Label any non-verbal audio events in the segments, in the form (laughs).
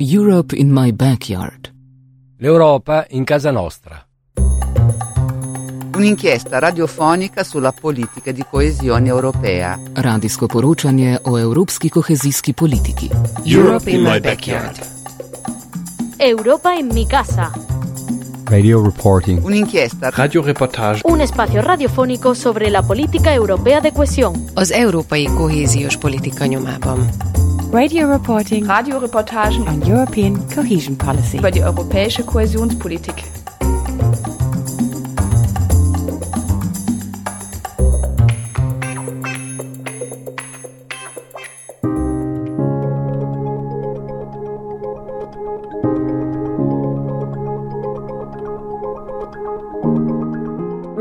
Europe in my backyard. L'Europa in casa nostra. Un'inchiesta radiofonica sulla politica di coesione europea. Radijsko poročanje o evropski kohezijski politiki. Europe in my backyard. Europa en mi casa. Radio reporting. Un'inchiesta Radioreportage. Un espacio radiofónico sobre la política europea de cohesión. Az európai kohéziós politika nyomában. Radio reporting Radioreportagen on European cohesion policy. über die europäische Kohäsionspolitik.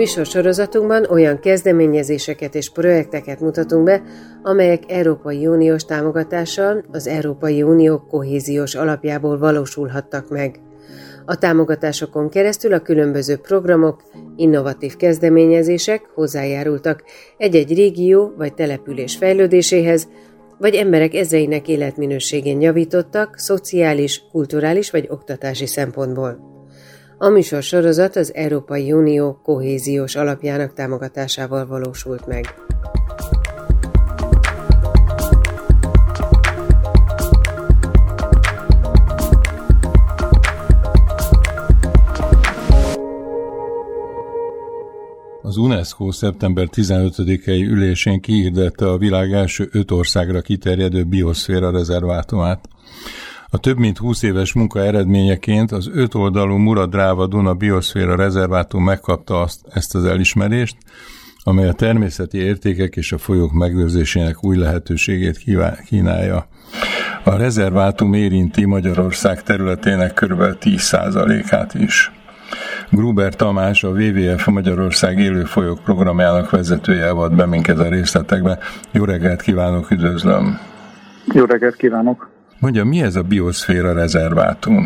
Műsorsorozatunkban olyan kezdeményezéseket és projekteket mutatunk be, amelyek Európai Uniós támogatással az Európai Unió kohéziós alapjából valósulhattak meg. A támogatásokon keresztül a különböző programok, innovatív kezdeményezések hozzájárultak egy-egy régió vagy település fejlődéséhez, vagy emberek ezreinek életminőségén javítottak szociális, kulturális vagy oktatási szempontból. A műsor sorozat az Európai Unió kohéziós alapjának támogatásával valósult meg. Az UNESCO szeptember 15-i ülésén kihirdette a világ első öt országra kiterjedő bioszféra rezervátumát. A több mint 20 éves munka eredményeként az öt oldalú Muradráva Duna bioszféra rezervátum megkapta azt, ezt az elismerést, amely a természeti értékek és a folyók megőrzésének új lehetőségét kínálja. A rezervátum érinti Magyarország területének kb. 10%-át is. Gruber Tamás, a WWF Magyarország élő folyók programjának vezetője volt be minket a részletekbe. Jó reggelt kívánok, üdvözlöm! Jó reggelt kívánok! Mondja, mi ez a bioszféra rezervátum?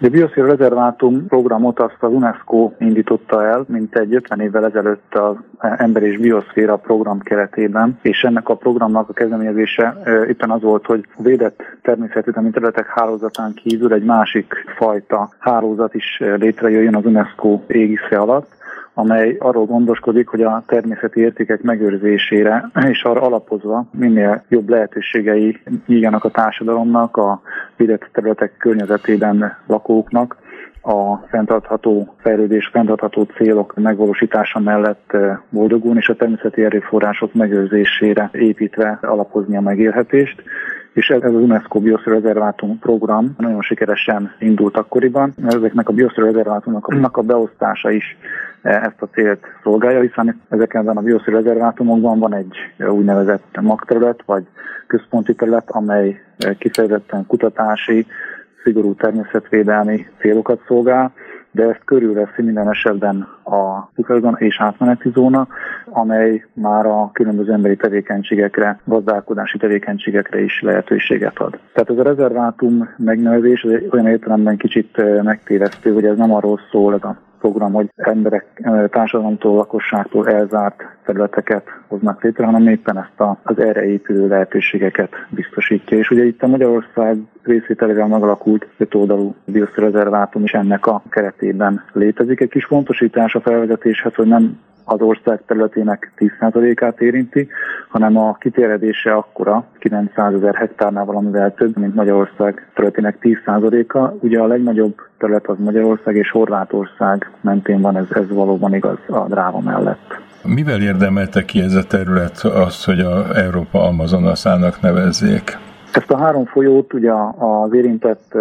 A Bioszféra Rezervátum programot azt az UNESCO indította el, mint egy 50 évvel ezelőtt az Ember és Bioszféra program keretében, és ennek a programnak a kezdeményezése éppen az volt, hogy a védett természetvédelmi területek hálózatán kívül egy másik fajta hálózat is létrejöjjön az UNESCO égisze alatt, amely arról gondoskodik, hogy a természeti értékek megőrzésére és arra alapozva minél jobb lehetőségei nyíljanak a társadalomnak, a védett területek környezetében lakóknak, a fenntartható fejlődés, fenntartható célok megvalósítása mellett boldogulni, és a természeti erőforrások megőrzésére építve alapozni a megélhetést és ez az UNESCO Bioszférezervátum program nagyon sikeresen indult akkoriban. Ezeknek a bioszférezervátumnak a beosztása is ezt a célt szolgálja, hiszen ezeken a bioszférezervátumokban van egy úgynevezett magterület, vagy központi terület, amely kifejezetten kutatási, szigorú természetvédelmi célokat szolgál, de ezt körülveszi minden esetben a bufferzóna és átmeneti zóna, amely már a különböző emberi tevékenységekre, gazdálkodási tevékenységekre is lehetőséget ad. Tehát ez a rezervátum megnevezés ez olyan értelemben kicsit megtévesztő, hogy ez nem arról szól, ez a program, hogy emberek társadalomtól, lakosságtól elzárt területeket hoznak létre, hanem éppen ezt az erre épülő lehetőségeket biztosítja. És ugye itt a Magyarország részvételével megalakult öt oldalú bioszférezervátum is ennek a keretében létezik. Egy kis fontosítás a felvezetéshez, hogy nem az ország területének 10%-át érinti, hanem a kiterjedése akkora, 900 ezer hektárnál valamivel több, mint Magyarország területének 10%-a. Ugye a legnagyobb terület az Magyarország és Horvátország mentén van, ez, ez valóban igaz a dráva mellett. Mivel érdemelte ki ez a terület azt, hogy a Európa Amazonaszának nevezzék? Ezt a három folyót ugye az érintett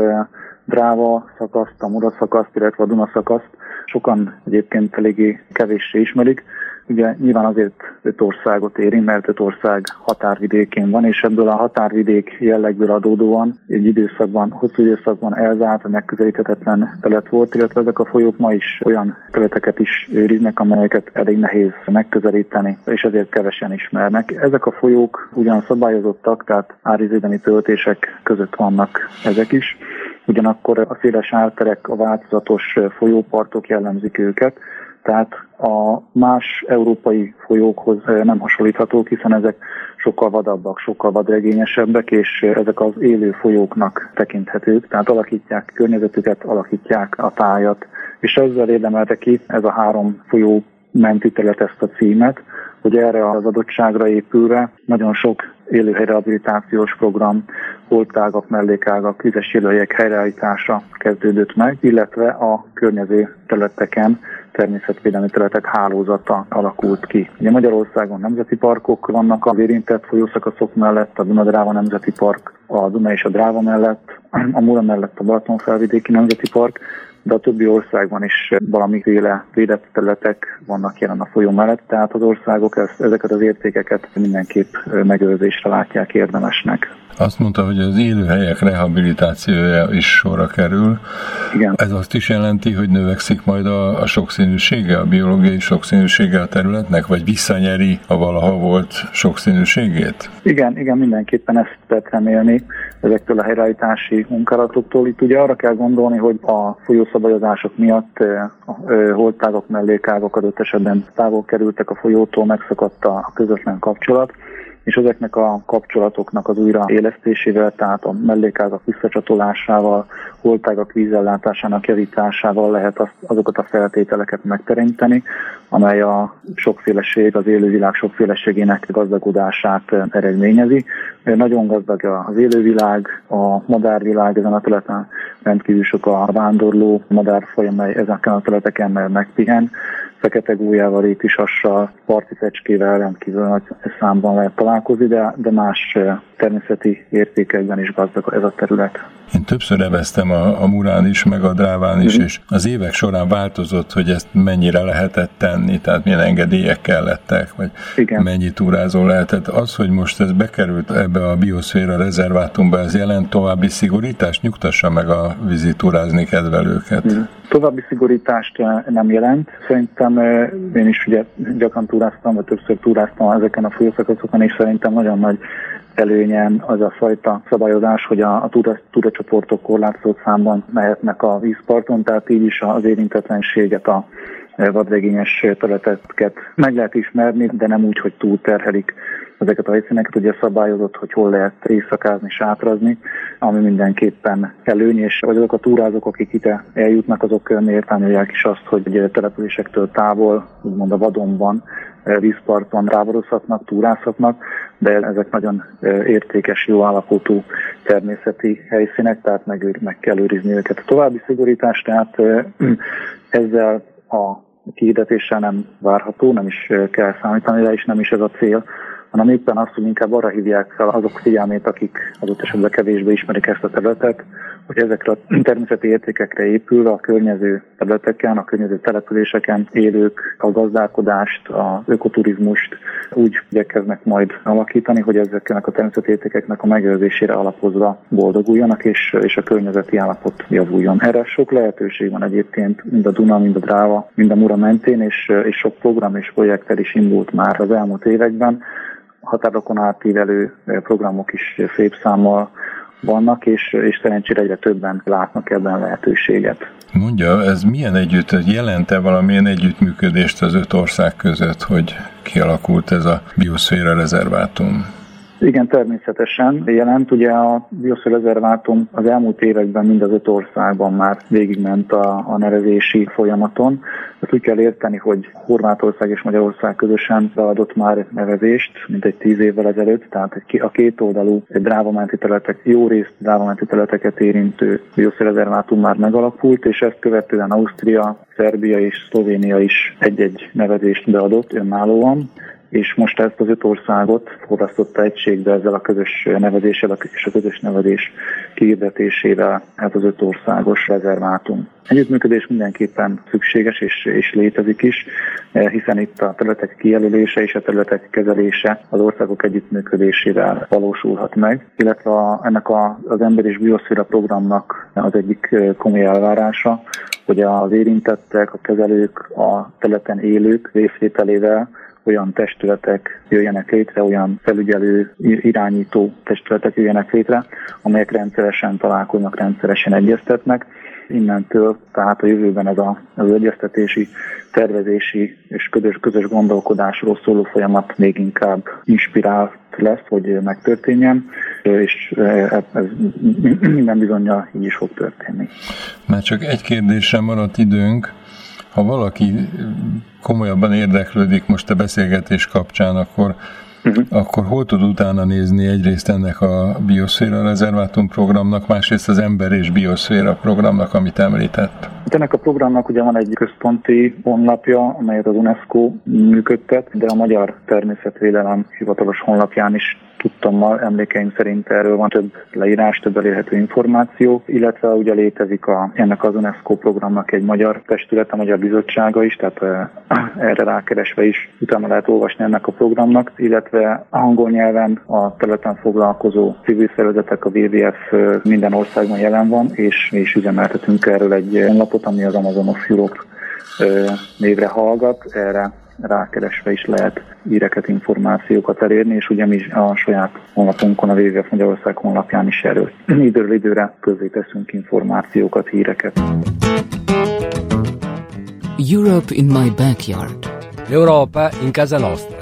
Dráva szakaszt, a Mura szakaszt, illetve a Duna szakaszt sokan egyébként eléggé kevéssé ismerik. Ugye nyilván azért öt országot érint, mert öt ország határvidékén van, és ebből a határvidék jellegből adódóan egy időszakban, hosszú időszakban elzárt, megközelíthetetlen terület volt, illetve ezek a folyók ma is olyan területeket is őriznek, amelyeket elég nehéz megközelíteni, és ezért kevesen ismernek. Ezek a folyók ugyan szabályozottak, tehát árizédeni töltések között vannak ezek is, ugyanakkor a széles árterek, a változatos folyópartok jellemzik őket, Tehát a más európai folyókhoz nem hasonlíthatók, hiszen ezek sokkal vadabbak, sokkal vadregényesebbek, és ezek az élő folyóknak tekinthetők, tehát alakítják környezetüket, alakítják a tájat, és ezzel érdemelte ki ez a három folyó menti terület ezt a címet, hogy erre az adottságra épülve nagyon sok élőhelyrehabilitációs program, holtágak, mellékágak, vizes élőhelyek helyreállítása kezdődött meg, illetve a környező területeken természetvédelmi területek hálózata alakult ki. Ugye Magyarországon nemzeti parkok vannak az érintett folyószakaszok mellett, a Dunadráva Nemzeti Park, a Duna és a Dráva mellett, a Mura mellett a Balatonfelvidéki Nemzeti Park, de a többi országban is valamiféle védett területek vannak jelen a folyó mellett, tehát az országok ezt, ezeket az értékeket mindenképp megőrzésre látják érdemesnek. Azt mondta, hogy az élőhelyek rehabilitációja is sorra kerül. Igen. Ez azt is jelenti, hogy növekszik majd a, a sokszínűsége, a biológiai sokszínűsége a területnek, vagy visszanyeri a valaha volt sokszínűségét? Igen, igen, mindenképpen ezt lehet remélni ezektől a helyreállítási munkálatoktól. Itt ugye arra kell gondolni, hogy a folyószabályozások miatt holtágok, mellékágok adott esetben távol kerültek a folyótól, megszakadt a közvetlen kapcsolat, és ezeknek a kapcsolatoknak az újraélesztésével, tehát a mellékágak visszacsatolásával, holtágak vízellátásának javításával lehet azokat a feltételeket megteremteni, amely a sokféleség, az élővilág sokféleségének gazdagodását eredményezi. Nagyon gazdag az élővilág, a madárvilág ezen a területen rendkívül sok a vándorló madárfaj, amely ezeken a területeken megpihen fekete gólyával, rétisassal, parti fecskével rendkívül nagy számban lehet találkozni, de, de más természeti értékekben is gazdag ez a terület. Én többször eveztem a, a Murán is, meg a Dráván is, mm. és az évek során változott, hogy ezt mennyire lehetett tenni, tehát milyen engedélyek kellettek, vagy Igen. mennyi túrázó lehetett. Az, hogy most ez bekerült ebbe a bioszféra rezervátumba, ez jelent további szigorítást? Nyugtassa meg a vizitúrázni kedvelőket. Mm. További szigorítást nem jelent. Szerintem én is ugye gyakran túráztam, vagy többször túráztam ezeken a folyószakaszokon, és szerintem nagyon nagy előnyen az a fajta szabályozás, hogy a, a tudacsoportok korlátozott számban mehetnek a vízparton, tehát így is az érintetlenséget a vadregényes területeket meg lehet ismerni, de nem úgy, hogy túlterhelik ezeket a helyszíneket, ugye szabályozott, hogy hol lehet éjszakázni, sátrazni, ami mindenképpen előny, és vagy azok a túrázók, akik ide eljutnak, azok mértányolják is azt, hogy településektől távol, úgymond a vadonban, vízparton ráborozhatnak, túrázhatnak, de ezek nagyon értékes, jó állapotú természeti helyszínek, tehát meg, meg kell őrizni őket. A további szigorítás, tehát (clears throat) ezzel a kihirdetéssel nem várható, nem is kell számítani de és nem is ez a cél, hanem éppen azt, hogy inkább arra hívják fel azok figyelmét, akik adott esetben kevésbé ismerik ezt a területet, hogy ezekre a természeti értékekre épül a környező területeken, a környező településeken élők a gazdálkodást, az ökoturizmust úgy igyekeznek majd alakítani, hogy ezeknek a természeti értékeknek a megőrzésére alapozva boldoguljanak, és, és a környezeti állapot javuljon. Erre sok lehetőség van egyébként, mind a Duna, mind a Dráva, mind a Mura mentén, és, és sok program és projekttel is indult már az elmúlt években határokon átívelő programok is szép számmal vannak, és, és szerencsére egyre többen látnak ebben lehetőséget. Mondja, ez milyen együtt, jelente valamilyen együttműködést az öt ország között, hogy kialakult ez a bioszféra rezervátum? Igen, természetesen jelent. Ugye a bioszférezervátum az elmúlt években mind az öt országban már végigment a, a nevezési folyamaton. Ezt úgy kell érteni, hogy Horvátország és Magyarország közösen beadott már nevezést, mint egy tíz évvel ezelőtt, tehát a két oldalú drávamenti területek, jó részt drávamenti területeket érintő bioszférezervátum már megalakult, és ezt követően Ausztria, Szerbia és Szlovénia is egy-egy nevezést beadott önállóan és most ezt az öt országot forrasztotta egységbe ezzel a közös nevezéssel és a közös nevezés kiirdetésével ez az öt országos rezervátum. Együttműködés mindenképpen szükséges és, és létezik is, hiszen itt a területek kijelölése és a területek kezelése az országok együttműködésével valósulhat meg, illetve a, ennek a, az Ember és Bioszféra programnak az egyik komoly elvárása, hogy az érintettek, a kezelők, a területen élők részvételével olyan testületek jöjjenek létre, olyan felügyelő, irányító testületek jöjjenek létre, amelyek rendszeresen találkoznak, rendszeresen egyeztetnek, innentől, tehát a jövőben ez a, az egyeztetési, tervezési és közös, közös gondolkodásról szóló folyamat még inkább inspirált lesz, hogy megtörténjen, és ez minden bizonyja így is fog történni. Már csak egy kérdésre maradt időnk. Ha valaki komolyabban érdeklődik most a beszélgetés kapcsán, akkor uh-huh. akkor hol tud utána nézni egyrészt ennek a bioszféra rezervátum programnak, másrészt az ember és bioszféra programnak, amit említett? Ennek a programnak ugye van egy központi honlapja, amelyet az UNESCO működtet, de a Magyar Természetvédelem hivatalos honlapján is tudtam, emlékeim szerint erről van több leírás, több elérhető információ, illetve ugye létezik a, ennek az UNESCO programnak egy magyar testület, a Magyar Bizottsága is, tehát (clears throat) erre rákeresve is utána lehet olvasni ennek a programnak, illetve angol nyelven a területen foglalkozó civil szervezetek, a WWF minden országban jelen van, és mi is üzemeltetünk erről egy honlapot, ami az Amazon of Europe névre hallgat, erre rákeresve is lehet íreket, információkat elérni, és ugye mi a saját honlapunkon, a WWF Magyarország honlapján is erről (clears throat) időről időre közé teszünk információkat, híreket. Europe in my backyard. L'Europa in casa nostra.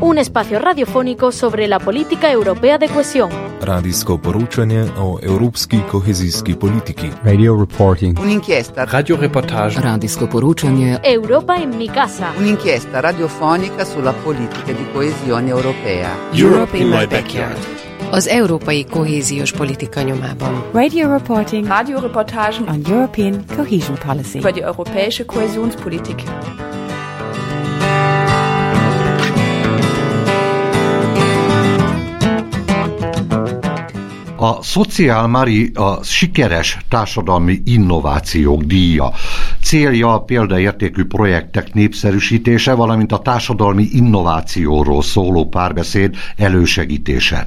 Un espacio radiofónico sobre la política europea de cohesión. Radijsko poročanje o evropski kohezijski politiki. Radio reporting. Un'inchiesta. Radioreportage. Radijsko poročanje. Europa in mi casa. Un'inchiesta radiofonica sulla politica di coesione europea. Europe in my backyard. Az európai kohéziós politika nyomában. Radio reporting. Radioreportagen on European cohesion policy. über die europäische Kohäsionspolitik. A Social Mari a sikeres társadalmi innovációk díja. Célja a példaértékű projektek népszerűsítése, valamint a társadalmi innovációról szóló párbeszéd elősegítése.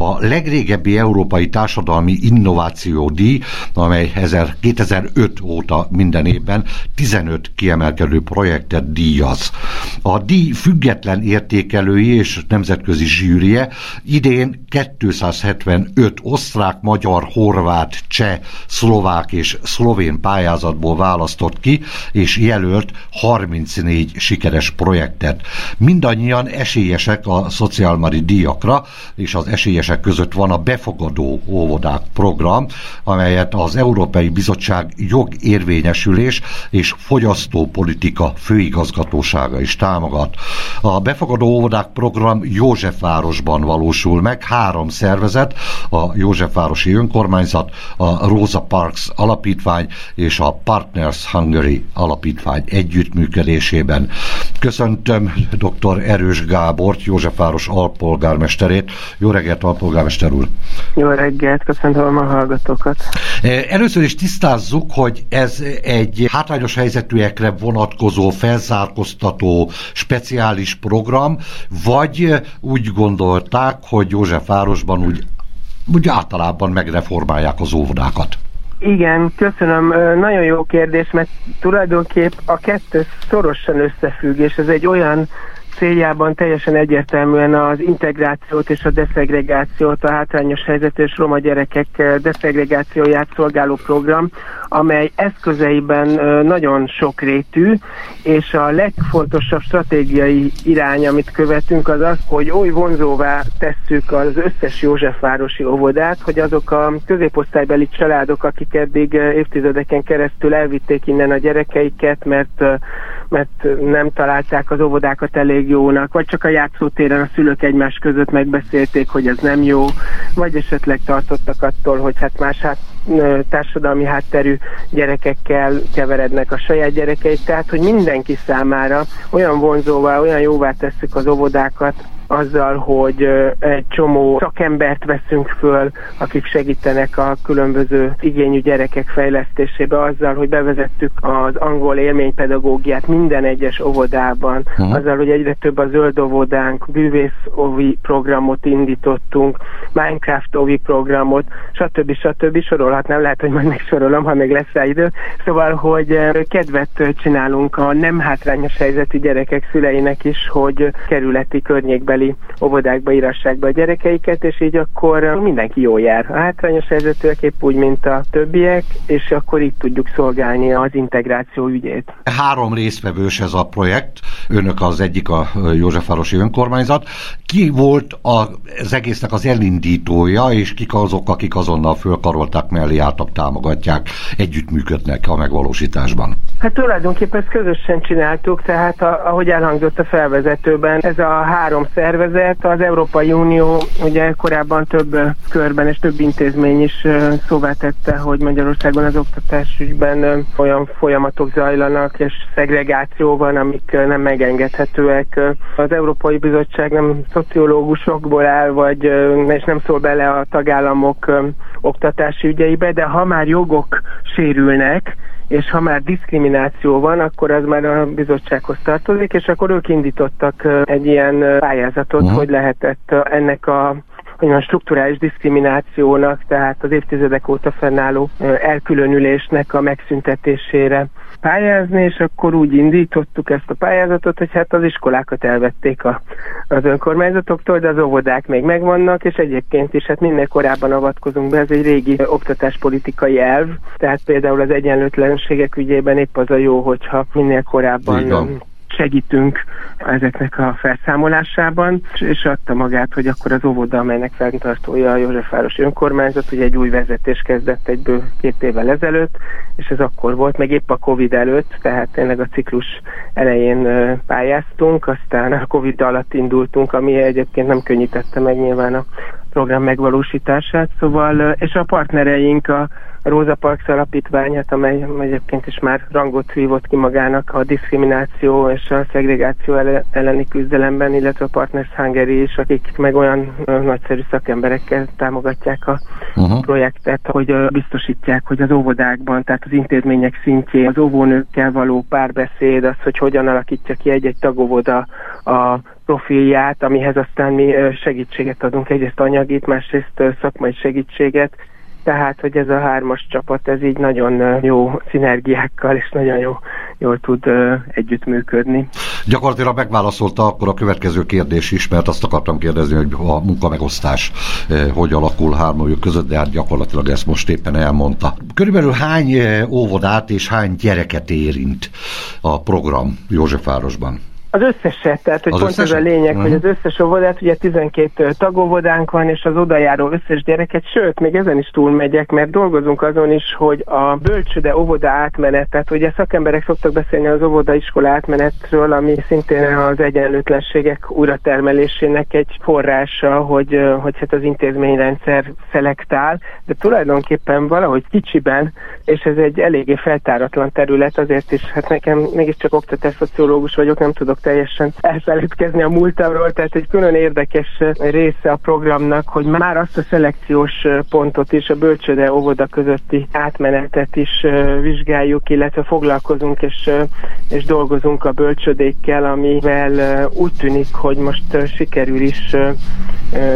A legrégebbi európai társadalmi innováció díj, amely 2005 óta minden évben 15 kiemelkedő projektet díjaz. A díj független értékelői és nemzetközi zsűrie idén 275 osztrák, magyar, horvát, cseh, szlovák és szlovén pályázatból választott ki, és jelölt 34 sikeres projektet. Mindannyian esélyesek a szociálmari díjakra, és az esélyesek között van a befogadó óvodák program, amelyet az Európai Bizottság jogérvényesülés és fogyasztópolitika főigazgatósága is támogat. A befogadó óvodák program Józsefvárosban valósul meg, három szervezet, a Józsefvárosi Önkormányzat, a Rosa Parks Alapítvány és a Partners Hungary Alapítvány együttműködésében. Köszöntöm dr. Erős Gábort, Józsefváros alpolgármesterét. Jó reggelt, alpolgármester úr! Jó reggelt, köszöntöm a hallgatókat! Először is tisztázzuk, hogy ez egy hátrányos helyzetűekre vonatkozó, felzárkoztató, speciális program, vagy úgy gondolták, hogy Józsefvárosban úgy úgy általában megreformálják az óvodákat? Igen, köszönöm. Nagyon jó kérdés, mert tulajdonképp a kettő szorosan összefügg, és ez egy olyan céljában teljesen egyértelműen az integrációt és a deszegregációt, a hátrányos helyzetű és roma gyerekek deszegregációját szolgáló program, amely eszközeiben nagyon sokrétű, és a legfontosabb stratégiai irány, amit követünk, az az, hogy oly vonzóvá tesszük az összes Józsefvárosi óvodát, hogy azok a középosztálybeli családok, akik eddig évtizedeken keresztül elvitték innen a gyerekeiket, mert, mert nem találták az óvodákat elég jónak, vagy csak a játszótéren a szülők egymás között megbeszélték, hogy ez nem jó, vagy esetleg tartottak attól, hogy hát más hát társadalmi hátterű gyerekekkel keverednek a saját gyerekeik, tehát hogy mindenki számára olyan vonzóvá, olyan jóvá tesszük az óvodákat, azzal, hogy egy csomó szakembert veszünk föl, akik segítenek a különböző igényű gyerekek fejlesztésébe, azzal, hogy bevezettük az angol élménypedagógiát minden egyes óvodában, uh-huh. azzal, hogy egyre több a zöld óvodánk, bűvész ovi programot indítottunk, Minecraft ovi programot, stb. stb. sorolhatnám, lehet, hogy majd megsorolom, ha még lesz rá idő. Szóval, hogy kedvet csinálunk a nem hátrányos helyzetű gyerekek szüleinek is, hogy kerületi környékben közeli óvodákba írassák be a gyerekeiket, és így akkor mindenki jól jár. A hátrányos helyzetűek épp úgy, mint a többiek, és akkor így tudjuk szolgálni az integráció ügyét. Három résztvevős ez a projekt, önök az egyik a Józsefvárosi Önkormányzat. Ki volt az egésznek az elindítója, és kik azok, akik azonnal fölkarolták mellé álltak, támogatják, együttműködnek a megvalósításban? Hát tulajdonképpen ezt közösen csináltuk, tehát a, ahogy elhangzott a felvezetőben, ez a három szervezet, az Európai Unió ugye korábban több körben és több intézmény is szóvá tette, hogy Magyarországon az oktatás ügyben olyan folyamatok zajlanak, és szegregáció van, amik nem megengedhetőek. Az Európai Bizottság nem szociológusokból áll, vagy és nem szól bele a tagállamok oktatási ügyeibe, de ha már jogok sérülnek, és ha már diszkrimináció van, akkor az már a bizottsághoz tartozik, és akkor ők indítottak egy ilyen pályázatot, uh-huh. hogy lehetett ennek a hogy a strukturális diszkriminációnak, tehát az évtizedek óta fennálló elkülönülésnek a megszüntetésére pályázni, és akkor úgy indítottuk ezt a pályázatot, hogy hát az iskolákat elvették a, az önkormányzatoktól, de az óvodák még megvannak, és egyébként is hát minél korábban avatkozunk be, ez egy régi oktatáspolitikai elv, tehát például az egyenlőtlenségek ügyében épp az a jó, hogyha minél korábban segítünk ezeknek a felszámolásában, és adta magát, hogy akkor az óvoda, amelynek fenntartója a Józsefváros önkormányzat, ugye egy új vezetés kezdett egyből két évvel ezelőtt, és ez akkor volt, meg épp a Covid előtt, tehát tényleg a ciklus elején pályáztunk, aztán a Covid alatt indultunk, ami egyébként nem könnyítette meg nyilván a program megvalósítását, szóval, és a partnereink a Rosa Parks alapítványát, amely egyébként is már rangot vívott ki magának a diszkrimináció és a szegregáció elleni küzdelemben, illetve a Partners Hungary is, akik meg olyan nagyszerű szakemberekkel támogatják a uh-huh. projektet, hogy biztosítják, hogy az óvodákban, tehát az intézmények szintjén az óvónőkkel való párbeszéd, az, hogy hogyan alakítja ki egy-egy tagóvoda a profilját, amihez aztán mi segítséget adunk, egyrészt anyagit, másrészt szakmai segítséget, tehát, hogy ez a hármas csapat, ez így nagyon jó szinergiákkal és nagyon jó, jól tud együttműködni. Gyakorlatilag megválaszolta akkor a következő kérdés is, mert azt akartam kérdezni, hogy a munkamegosztás hogy alakul hármójuk között, de hát gyakorlatilag ezt most éppen elmondta. Körülbelül hány óvodát és hány gyereket érint a program Józsefvárosban? Az összeset, tehát hogy az pont összeset? ez a lényeg, uh-huh. hogy az összes óvodát, ugye 12 tagóvodánk van, és az odajáró összes gyereket, sőt, még ezen is túlmegyek, mert dolgozunk azon is, hogy a bölcsöde óvoda átmenet, tehát ugye szakemberek szoktak beszélni az óvoda iskola átmenetről, ami szintén az egyenlőtlenségek újratermelésének egy forrása, hogy, hogy hát az intézményrendszer szelektál, de tulajdonképpen valahogy kicsiben, és ez egy eléggé feltáratlan terület, azért is, hát nekem mégiscsak oktatás szociológus vagyok, nem tudok teljesen elfeledkezni a múltamról, tehát egy külön érdekes része a programnak, hogy már azt a szelekciós pontot is, a bölcsöde óvoda közötti átmenetet is vizsgáljuk, illetve foglalkozunk és, és dolgozunk a bölcsödékkel, amivel úgy tűnik, hogy most sikerül is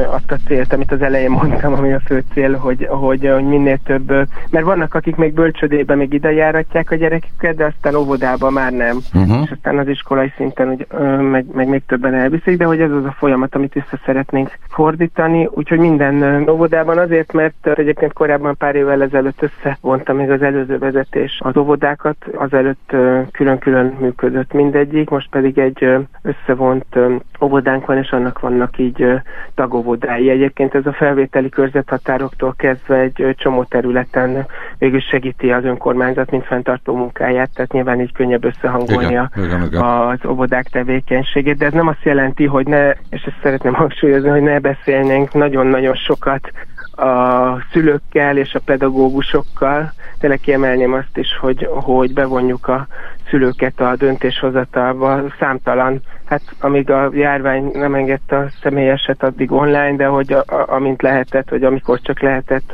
azt a célt, amit az elején mondtam, ami a fő cél, hogy, hogy, hogy minél több, mert vannak, akik még bölcsödébe még ide járatják a gyereküket, de aztán óvodában már nem. Uh-huh. És aztán az iskolai szinten hogy, meg, meg még többen elviszik, de hogy ez az a folyamat, amit vissza szeretnénk fordítani, úgyhogy minden óvodában azért, mert egyébként korábban pár évvel ezelőtt összevonta még az előző vezetés az óvodákat, azelőtt külön-külön működött mindegyik, most pedig egy összevont óvodánk van, és annak vannak így tagóvodái. Egyébként ez a felvételi körzethatároktól kezdve egy csomó területen végül segíti az önkormányzat, mint fenntartó munkáját, tehát nyilván így könnyebb összehangolni igen, a, igen, igen. az óvodák tevékenységét, de ez nem azt jelenti, hogy ne, és ezt szeretném hangsúlyozni, hogy ne beszélnénk nagyon-nagyon sokat a szülőkkel és a pedagógusokkal. Tényleg kiemelném azt is, hogy, hogy bevonjuk a szülőket a döntéshozatalba. Számtalan, hát amíg a járvány nem engedte a személyeset, addig online, de hogy a, a, amint lehetett, vagy amikor csak lehetett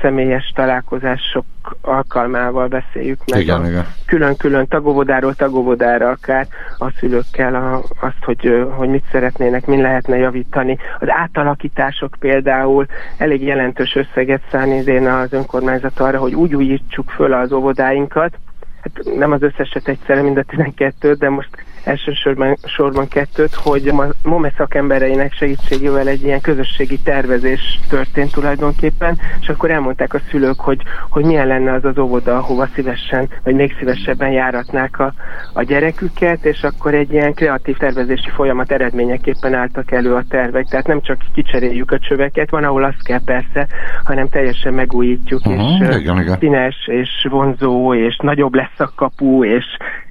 személyes találkozások alkalmával beszéljük meg. Igen, igen. Külön-külön tagóvodáról tagóvodára akár a szülőkkel a, azt, hogy, hogy mit szeretnének, min lehetne javítani. Az átalakítások például elég jelentős összeget szán idén az önkormányzat arra, hogy úgy újítsuk föl az óvodáinkat, hát nem az összeset egyszerre, mind a 12 de most elsősorban sorban kettőt, hogy a MOME szakembereinek segítségével egy ilyen közösségi tervezés történt tulajdonképpen, és akkor elmondták a szülők, hogy, hogy milyen lenne az az óvoda, ahova szívesen, vagy még szívesebben járatnák a, a gyereküket, és akkor egy ilyen kreatív tervezési folyamat eredményeképpen álltak elő a tervek. Tehát nem csak kicseréljük a csöveket, van, ahol azt kell persze, hanem teljesen megújítjuk, uh-huh, és igen, igen. színes, és vonzó, és nagyobb lesz a kapu, és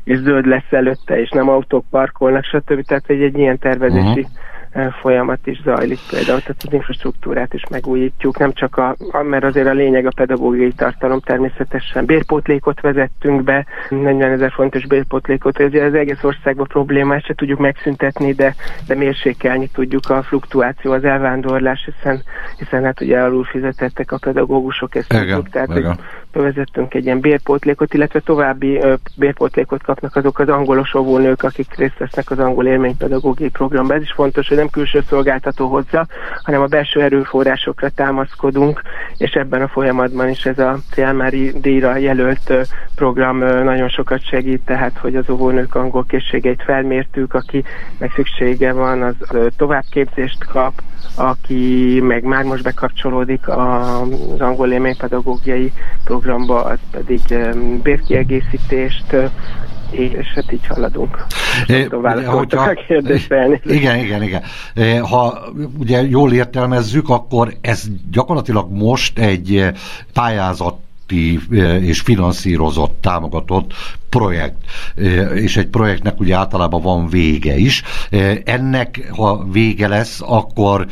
és zöld lesz előtte, és nem autók parkolnak, stb. Tehát egy, egy ilyen tervezési uh-huh folyamat is zajlik például, tehát az infrastruktúrát is megújítjuk, nem csak a, mert azért a lényeg a pedagógiai tartalom természetesen. Bérpótlékot vezettünk be, 40 ezer fontos bérpótlékot, hogy az egész országban problémát se tudjuk megszüntetni, de, de mérsékelni tudjuk a fluktuáció, az elvándorlás, hiszen, hiszen hát ugye alul fizetettek a pedagógusok, ezt igen, tudjuk, tehát igen. Bevezettünk egy ilyen bérpótlékot, illetve további bérpótlékot kapnak azok az angolos óvónők, akik részt vesznek az angol élménypedagógiai programba. Ez is fontos, hogy nem külső szolgáltató hozza, hanem a belső erőforrásokra támaszkodunk, és ebben a folyamatban is ez a Trialmári díjra jelölt program nagyon sokat segít, tehát hogy az óvónők angol készségeit felmértük, aki meg szüksége van, az továbbképzést kap, aki meg már most bekapcsolódik az angol élménypedagógiai programba, az pedig bérkiegészítést és hát így haladunk. Hogyha, igen, igen, igen. Ha ugye jól értelmezzük, akkor ez gyakorlatilag most egy pályázat és finanszírozott, támogatott projekt, és egy projektnek ugye általában van vége is. Ennek, ha vége lesz, akkor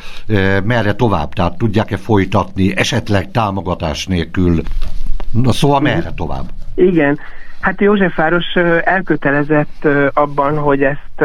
merre tovább? Tehát tudják-e folytatni, esetleg támogatás nélkül? Na szóval merre tovább? Igen, Hát Józsefváros elkötelezett abban, hogy ezt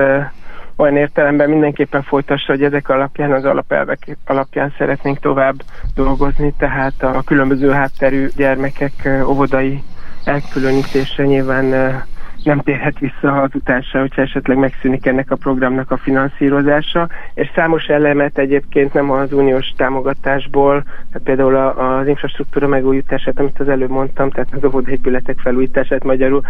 olyan értelemben mindenképpen folytassa, hogy ezek alapján, az alapelvek alapján szeretnénk tovább dolgozni, tehát a különböző hátterű gyermekek óvodai elkülönítése nyilván nem térhet vissza azután se, hogyha esetleg megszűnik ennek a programnak a finanszírozása, és számos elemet egyébként nem az uniós támogatásból, tehát például az infrastruktúra megújítását, amit az előbb mondtam, tehát az óvodépületek felújítását magyarul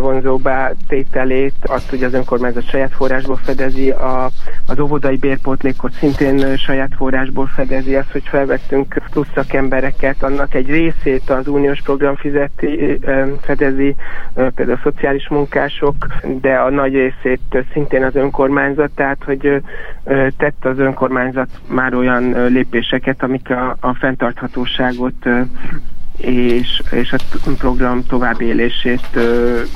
vonzóbbá tételét, azt ugye az önkormányzat saját forrásból fedezi, a, az óvodai bérpótlékot szintén saját forrásból fedezi, azt, hogy felvettünk plusz szakembereket, annak egy részét az uniós program fizeti, fedezi, például a szociális munkások, de a nagy részét szintén az önkormányzat, tehát hogy tett az önkormányzat már olyan lépéseket, amik a, a fenntarthatóságot és, és a program továbbélését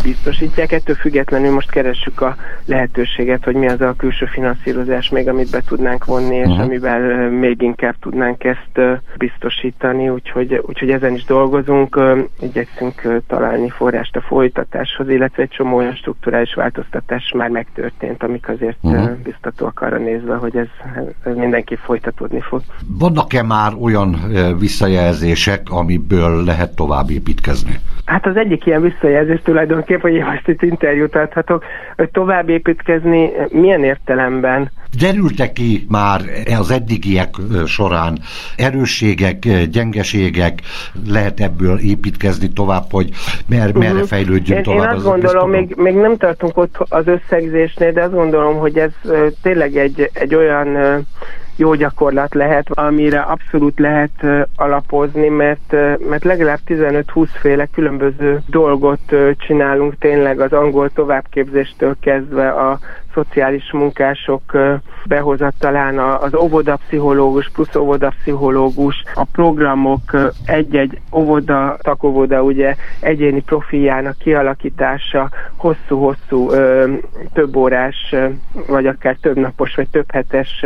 biztosítják. Ettől függetlenül most keressük a lehetőséget, hogy mi az a külső finanszírozás még, amit be tudnánk vonni, és uh-huh. amivel még inkább tudnánk ezt biztosítani, úgyhogy, úgyhogy ezen is dolgozunk, igyekszünk találni forrást a folytatáshoz, illetve egy csomó olyan strukturális változtatás már megtörtént, amik azért uh-huh. biztatóak arra nézve, hogy ez, ez mindenki folytatódni fog. Vannak-e már olyan visszajelzések, amiből ebből lehet tovább építkezni? Hát az egyik ilyen visszajelzés tulajdonképpen, hogy én most itt interjút adhatok, hogy tovább építkezni milyen értelemben? Derültek ki már az eddigiek során erősségek, gyengeségek, lehet ebből építkezni tovább, hogy mer, merre uh-huh. fejlődjünk én, tovább? Én azt gondolom, még, még nem tartunk ott az összegzésnél, de azt gondolom, hogy ez tényleg egy, egy olyan jó gyakorlat lehet, amire abszolút lehet alapozni, mert, mert legalább 15-20 féle különböző dolgot csinálunk tényleg az angol továbbképzéstől kezdve a szociális munkások behozatalán az óvodapszichológus plusz óvodapszichológus, a programok egy-egy óvoda, takóvoda ugye egyéni profiljának kialakítása, hosszú-hosszú több órás, vagy akár több napos, vagy több hetes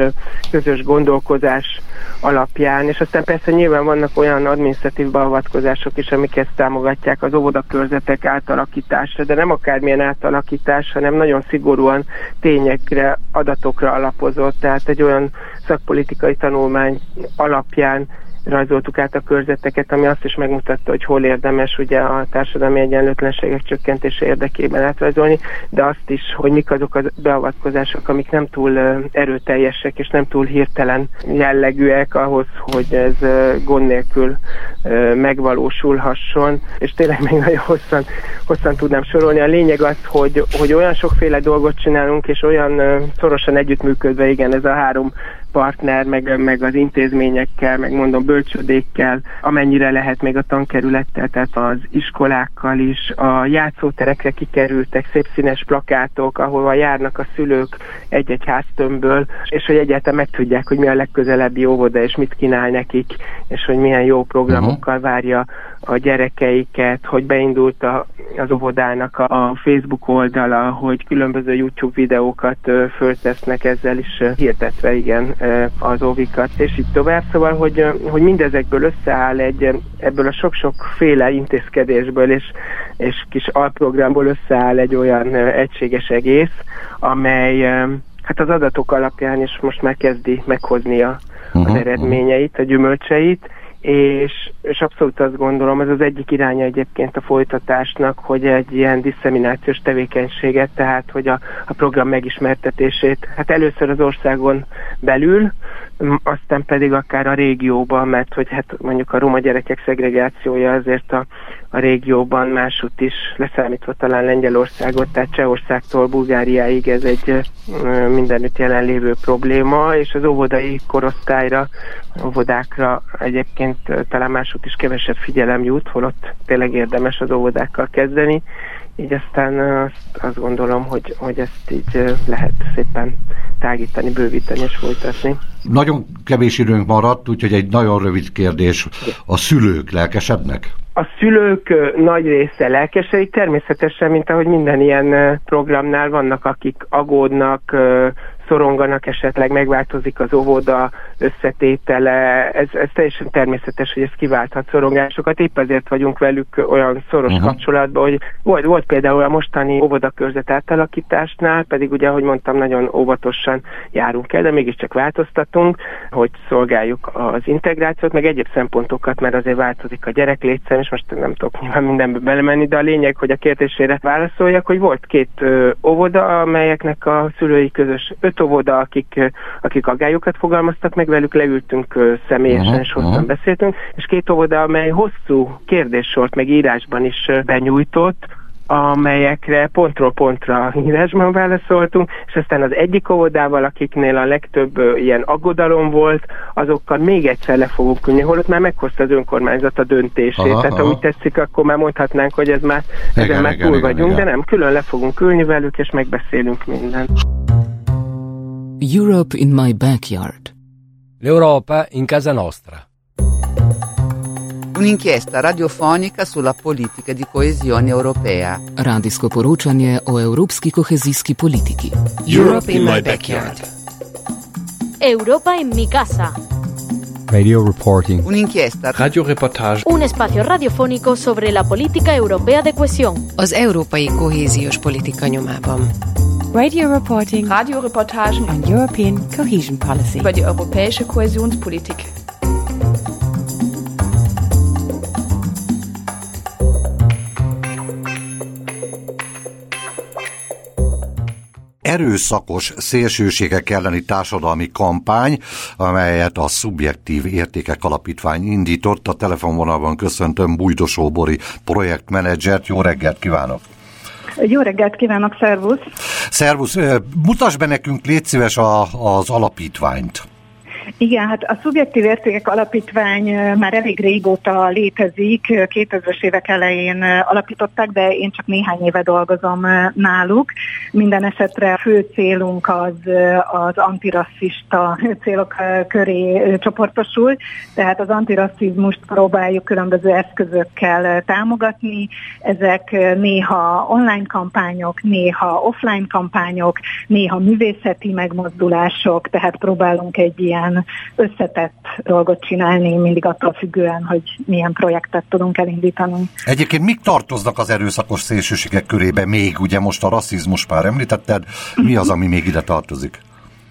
közös gondolkozás alapján, és aztán persze nyilván vannak olyan adminisztratív beavatkozások is, amik ezt támogatják az óvodakörzetek átalakítása, de nem akármilyen átalakítás, hanem nagyon szigorúan tényekre, adatokra alapozott, tehát egy olyan szakpolitikai tanulmány alapján rajzoltuk át a körzeteket, ami azt is megmutatta, hogy hol érdemes ugye a társadalmi egyenlőtlenségek csökkentése érdekében átrajzolni, de azt is, hogy mik azok a beavatkozások, amik nem túl erőteljesek és nem túl hirtelen jellegűek ahhoz, hogy ez gond nélkül megvalósulhasson, és tényleg még nagyon hosszan, hosszan tudnám sorolni. A lényeg az, hogy, hogy olyan sokféle dolgot csinálunk, és olyan szorosan együttműködve, igen, ez a három partner, meg, meg az intézményekkel, meg mondom bölcsödékkel, amennyire lehet még a tankerülettel, tehát az iskolákkal is, a játszóterekre kikerültek szép színes plakátok, ahova járnak a szülők egy-egy háztömbből, és hogy egyáltalán megtudják, hogy mi a legközelebbi óvoda, és mit kínál nekik, és hogy milyen jó programokkal várja a gyerekeiket, hogy beindult a, az óvodának a, a Facebook oldala, hogy különböző YouTube videókat ö, föltesznek ezzel is ö, hirdetve, igen, ö, az óvikat, és így tovább. Szóval, hogy, ö, hogy mindezekből összeáll egy, ebből a sok-sok féle intézkedésből és, és kis alprogramból összeáll egy olyan ö, egységes egész, amely ö, hát az adatok alapján is most már kezdi meghozni a, az uh-huh, eredményeit, a gyümölcseit, és, és abszolút azt gondolom, ez az egyik iránya egyébként a folytatásnak, hogy egy ilyen disszeminációs tevékenységet, tehát hogy a, a program megismertetését, hát először az országon belül, aztán pedig akár a régióban, mert hogy hát mondjuk a roma gyerekek szegregációja azért a, a régióban másút is leszámítva talán Lengyelországot, tehát Csehországtól Bulgáriáig ez egy mindenütt jelenlévő probléma, és az óvodai korosztályra, óvodákra egyébként talán másút is kevesebb figyelem jut, holott tényleg érdemes az óvodákkal kezdeni, így aztán azt, azt gondolom, hogy, hogy ezt így lehet szépen tágítani, bővíteni és folytatni. Nagyon kevés időnk maradt, úgyhogy egy nagyon rövid kérdés. A szülők lelkesednek? A szülők nagy része lelkesedik, természetesen, mint ahogy minden ilyen programnál vannak, akik agódnak, szoronganak, esetleg megváltozik az óvoda összetétele, ez, ez teljesen természetes, hogy ez kiválthat szorongásokat, épp ezért vagyunk velük olyan szoros uh-huh. kapcsolatban, hogy volt, volt például a mostani óvodakörzet átalakításnál, pedig ugye, ahogy mondtam, nagyon óvatosan járunk el, de mégiscsak változtatunk, hogy szolgáljuk az integrációt, meg egyéb szempontokat, mert azért változik a gyerek létszám, és most nem tudok nyilván mindenbe belemenni, de a lényeg, hogy a kérdésére válaszoljak, hogy volt két óvoda, amelyeknek a szülői közös öt óvoda, akik, akik aggályokat fogalmaztak meg, velük leültünk személyesen, uh-huh, és hosszan beszéltünk, és két óvoda, amely hosszú kérdéssort meg írásban is benyújtott, amelyekre pontról pontra (laughs) írásban válaszoltunk, és aztán az egyik óvodával, akiknél a legtöbb ilyen aggodalom volt, azokkal még egyszer le fogunk ülni, holott már meghozta az önkormányzat a döntését, aha, tehát aha. úgy tetszik, akkor már mondhatnánk, hogy ez már, igen, ezen már igen, túl igen, vagyunk, igen. de nem, külön le fogunk ülni velük, és megbeszélünk mindent. Europe in my backyard. L'Europa in casa nostra. Un'inchiesta radiofonica sulla politica di coesione europea. Radijsko poročanje o evropski kohezijski politiki. Europe in my backyard. Europa en mi casa. Radio reporting. Un'inchiesta. Radioreportage. Un espacio radiofónico sobre la política europea de cohesión. Az európai kohéziós politika nyomában. Radio reporting. Radioreportagen on European Cohesion Policy. über die europäische Kohäsionspolitik. Erőszakos szélsőségek elleni társadalmi kampány, amelyet a Szubjektív Értékek Alapítvány indított. A telefonvonalban köszöntöm Bújdosó Bori projektmenedzsert. Jó reggelt kívánok! Jó reggelt kívánok, szervusz! Szervusz! Mutasd be nekünk, légy szíves a, az alapítványt. Igen, hát a Szubjektív Értékek Alapítvány már elég régóta létezik, 2000-es évek elején alapították, de én csak néhány éve dolgozom náluk. Minden esetre a fő célunk az, az antirasszista célok köré csoportosul, tehát az antirasszizmust próbáljuk különböző eszközökkel támogatni. Ezek néha online kampányok, néha offline kampányok, néha művészeti megmozdulások, tehát próbálunk egy ilyen összetett dolgot csinálni, mindig attól függően, hogy milyen projektet tudunk elindítani. Egyébként mik tartoznak az erőszakos szélsőségek körébe még? Ugye most a rasszizmus már említetted, mi az, ami még ide tartozik?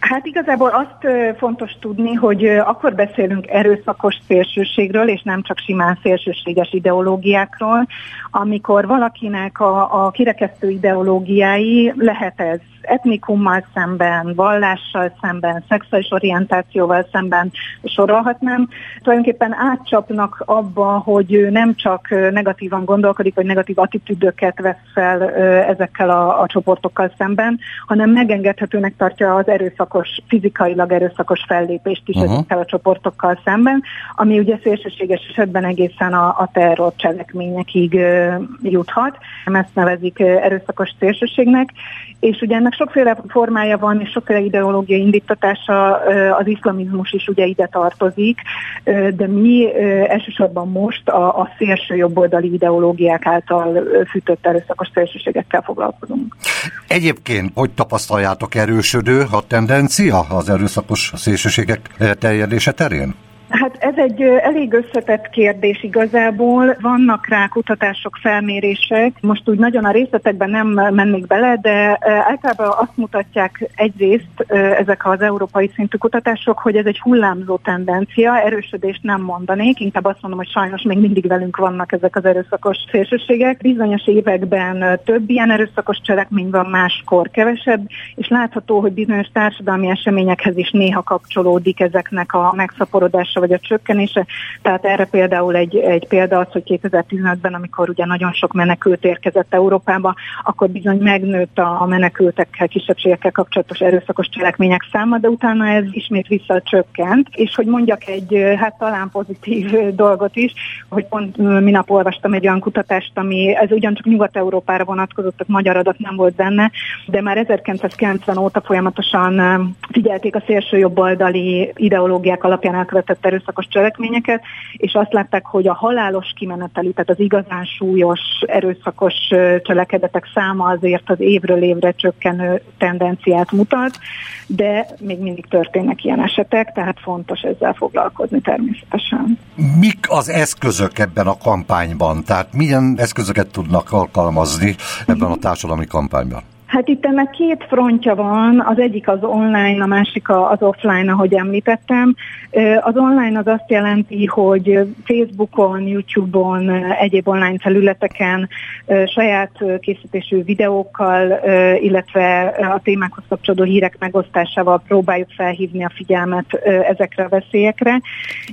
Hát igazából azt fontos tudni, hogy akkor beszélünk erőszakos szélsőségről, és nem csak simán szélsőséges ideológiákról, amikor valakinek a, a kirekesztő ideológiái lehet ez etnikummal szemben, vallással szemben, szexuális orientációval szemben sorolhatnám, tulajdonképpen átcsapnak abba, hogy nem csak negatívan gondolkodik, vagy negatív attitűdöket vesz fel ezekkel a, a csoportokkal szemben, hanem megengedhetőnek tartja az erőszakos, fizikailag erőszakos fellépést is uh-huh. ezekkel a csoportokkal szemben, ami ugye szélsőséges esetben egészen a, a terror cselekményekig juthat. Ezt nevezik erőszakos szélsőségnek, és ugye ennek sokféle formája van, és sokféle ideológiai indítatása, az iszlamizmus is ugye ide tartozik, de mi elsősorban most a, a szélső jobboldali ideológiák által fűtött erőszakos szélsőségekkel foglalkozunk. Egyébként, hogy tapasztaljátok erősödő a tendencia az erőszakos szélsőségek terjedése terén? Hát ez egy elég összetett kérdés igazából. Vannak rá kutatások, felmérések. Most úgy nagyon a részletekben nem mennék bele, de általában azt mutatják egyrészt ezek az európai szintű kutatások, hogy ez egy hullámzó tendencia, erősödést nem mondanék, inkább azt mondom, hogy sajnos még mindig velünk vannak ezek az erőszakos szélsőségek. Bizonyos években több ilyen erőszakos cselekmény van, máskor kevesebb, és látható, hogy bizonyos társadalmi eseményekhez is néha kapcsolódik ezeknek a megszaporodása vagy a csökkenése. Tehát erre például egy, egy példa az, hogy 2015-ben, amikor ugye nagyon sok menekült érkezett Európába, akkor bizony megnőtt a menekültekkel, kisebbségekkel kapcsolatos erőszakos cselekmények száma, de utána ez ismét visszacsökkent. És hogy mondjak egy hát talán pozitív dolgot is, hogy pont minap olvastam egy olyan kutatást, ami ez ugyancsak Nyugat-Európára vonatkozott, tehát magyar adat nem volt benne, de már 1990 óta folyamatosan figyelték a szélső jobboldali ideológiák alapján elkövetett erőszakos cselekményeket, és azt látták, hogy a halálos kimeneteli, tehát az igazán súlyos erőszakos cselekedetek száma azért az évről évre csökkenő tendenciát mutat, de még mindig történnek ilyen esetek, tehát fontos ezzel foglalkozni természetesen. Mik az eszközök ebben a kampányban? Tehát milyen eszközöket tudnak alkalmazni ebben a társadalmi kampányban? Hát itt ennek két frontja van, az egyik az online, a másik az offline, ahogy említettem. Az online az azt jelenti, hogy Facebookon, YouTube-on, egyéb online felületeken saját készítésű videókkal, illetve a témákhoz kapcsolódó hírek megosztásával próbáljuk felhívni a figyelmet ezekre a veszélyekre.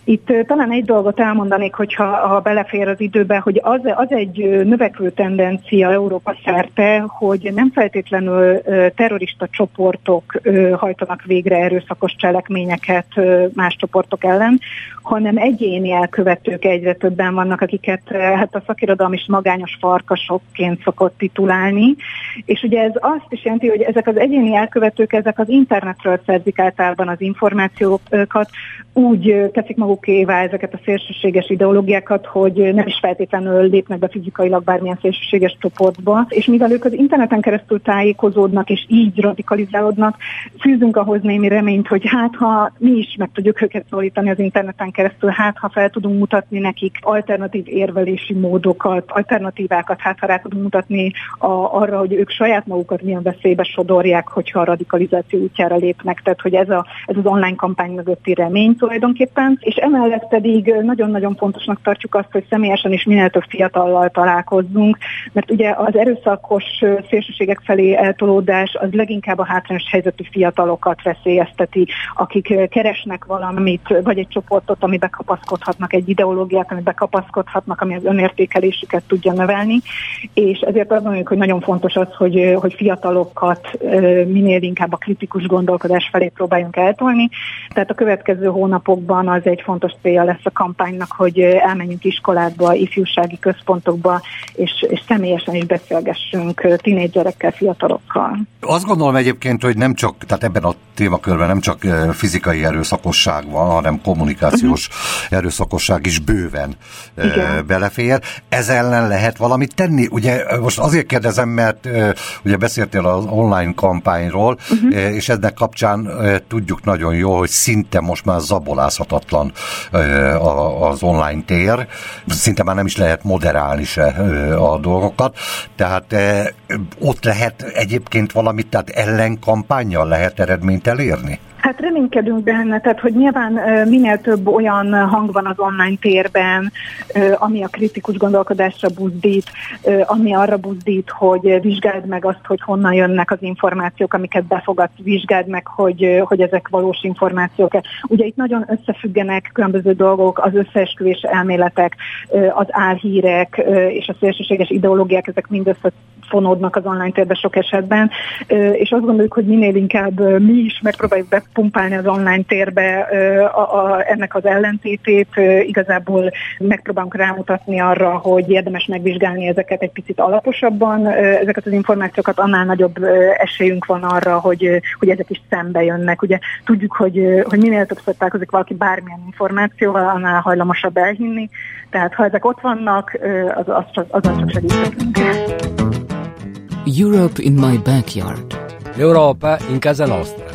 Itt talán egy dolgot elmondanék, hogyha ha belefér az időbe, hogy az, az egy növekvő tendencia Európa szerte, hogy nem feltétlenül feltétlenül terrorista csoportok hajtanak végre erőszakos cselekményeket más csoportok ellen, hanem egyéni elkövetők egyre többen vannak, akiket hát a szakirodalom is magányos farkasokként szokott titulálni, és ugye ez azt is jelenti, hogy ezek az egyéni elkövetők, ezek az internetről szerzik általában az információkat, úgy teszik magukévá ezeket a szélsőséges ideológiákat, hogy nem is feltétlenül lépnek be fizikailag bármilyen szélsőséges csoportba, és mivel ők az interneten keresztül tájékozódnak, és így radikalizálódnak, fűzünk ahhoz némi reményt, hogy hát ha mi is meg tudjuk őket szólítani az interneten keresztül, hát ha fel tudunk mutatni nekik alternatív érvelési módokat, alternatívákat, hát ha rá tudunk mutatni a, arra, hogy ők saját magukat milyen veszélybe sodorják, hogyha a radikalizáció útjára lépnek. Tehát, hogy ez, a, ez az online kampány mögötti remény tulajdonképpen. És emellett pedig nagyon-nagyon fontosnak tartjuk azt, hogy személyesen is minél több fiatallal találkozzunk, mert ugye az erőszakos szélsőségek felé eltolódás az leginkább a hátrányos helyzetű fiatalokat veszélyezteti, akik keresnek valamit, vagy egy csoportot, ami bekapaszkodhatnak, egy ideológiát, ami bekapaszkodhatnak, ami az önértékelésüket tudja növelni, és ezért azt mondjuk, hogy nagyon fontos az, hogy, hogy fiatalokat minél inkább a kritikus gondolkodás felé próbáljunk eltolni. Tehát a következő hónapokban az egy fontos célja lesz a kampánynak, hogy elmenjünk iskolákba, ifjúsági központokba, és, és személyesen is beszélgessünk tinédzserekkel, fiatalokkal. Azt gondolom egyébként, hogy nem csak, tehát ebben a témakörben nem csak fizikai erőszakosság van, hanem kommunikációs uh-huh. erőszakosság is bőven Igen. belefér. Ez ellen lehet valamit tenni? Ugye most azért kérdezem, mert ugye beszéltél az online kampányról, uh-huh. és ennek kapcsán tudjuk nagyon jól, hogy szinte most már zabolázhatatlan az online tér, szinte már nem is lehet moderálni se a dolgokat, tehát ott lehet egyébként valamit, tehát ellenkampányjal lehet eredményt elérni? Hát reménykedünk benne, tehát hogy nyilván minél több olyan hang van az online térben, ami a kritikus gondolkodásra buzdít, ami arra buzdít, hogy vizsgáld meg azt, hogy honnan jönnek az információk, amiket befogadsz, vizsgáld meg, hogy, hogy ezek valós információk. Ugye itt nagyon összefüggenek különböző dolgok, az összeesküvés elméletek, az álhírek és a szélsőséges ideológiák, ezek mind összefonódnak az online térben sok esetben, és azt gondoljuk, hogy minél inkább mi is megpróbáljuk be pumpálni az online térbe a, a, ennek az ellentétét. Igazából megpróbálunk rámutatni arra, hogy érdemes megvizsgálni ezeket egy picit alaposabban, ezeket az információkat, annál nagyobb esélyünk van arra, hogy, hogy ezek is szembe jönnek. Ugye tudjuk, hogy, hogy minél többször találkozik valaki bármilyen információval, annál hajlamosabb elhinni. Tehát ha ezek ott vannak, az, az csak, azon csak segíthetünk. Europe in my backyard. L'Europa in casa nostra.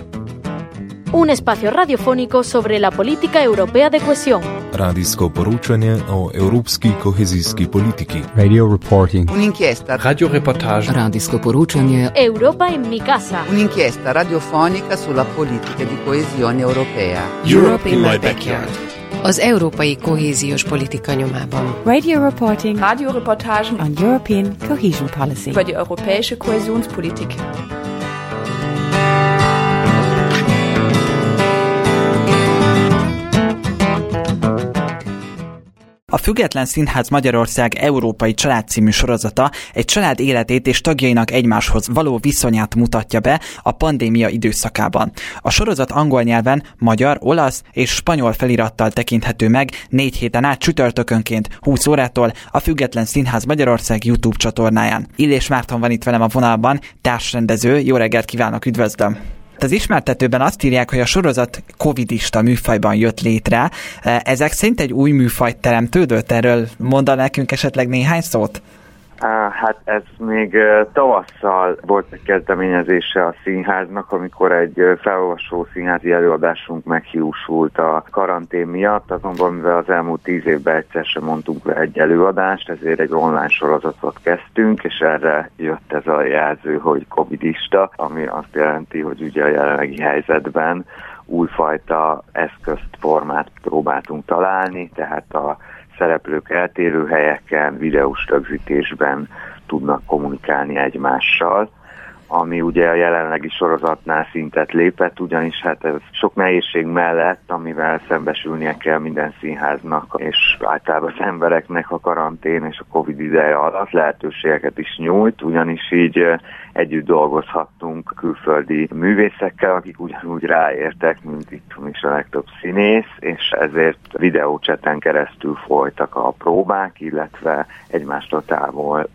un espacio radiofónico sobre la política europea de cohesión. Radijsko poročanje o evropski kohezijski politiki. Radio reporting. Un'inchiesta. Radioreportage. Radijsko poročanje. Europa in mi casa. Un'inchiesta radiofonica sulla politica di coesione europea. Europe in my backyard. Az európai kohéziós politika nyomában. Radio reporting. Radioreportagen on European Cohesion Policy. über die europäische Kohäsionspolitik. A Független Színház Magyarország Európai Család című sorozata egy család életét és tagjainak egymáshoz való viszonyát mutatja be a pandémia időszakában. A sorozat angol nyelven, magyar, olasz és spanyol felirattal tekinthető meg négy héten át csütörtökönként 20 órától a Független Színház Magyarország YouTube csatornáján. Illés Márton van itt velem a vonalban, társrendező. Jó reggelt kívánok, üdvözlöm! Az ismertetőben azt írják, hogy a sorozat covidista műfajban jött létre. Ezek szerint egy új műfajt teremtődött? Erről mondan nekünk esetleg néhány szót? Hát ez még tavasszal volt egy kezdeményezése a színháznak, amikor egy felolvasó színházi előadásunk meghiúsult a karantén miatt, azonban mivel az elmúlt tíz évben egyszer sem mondtunk le egy előadást, ezért egy online sorozatot kezdtünk, és erre jött ez a jelző, hogy covidista, ami azt jelenti, hogy ugye a jelenlegi helyzetben újfajta eszközt, formát próbáltunk találni, tehát a szereplők eltérő helyeken, videós rögzítésben tudnak kommunikálni egymással, ami ugye a jelenlegi sorozatnál szintet lépett, ugyanis hát ez sok nehézség mellett, amivel szembesülnie kell minden színháznak, és általában az embereknek a karantén és a Covid ideje alatt lehetőségeket is nyújt, ugyanis így együtt dolgozhattunk külföldi művészekkel, akik ugyanúgy ráértek, mint itt is a legtöbb színész, és ezért videócseten keresztül folytak a próbák, illetve egymástól távol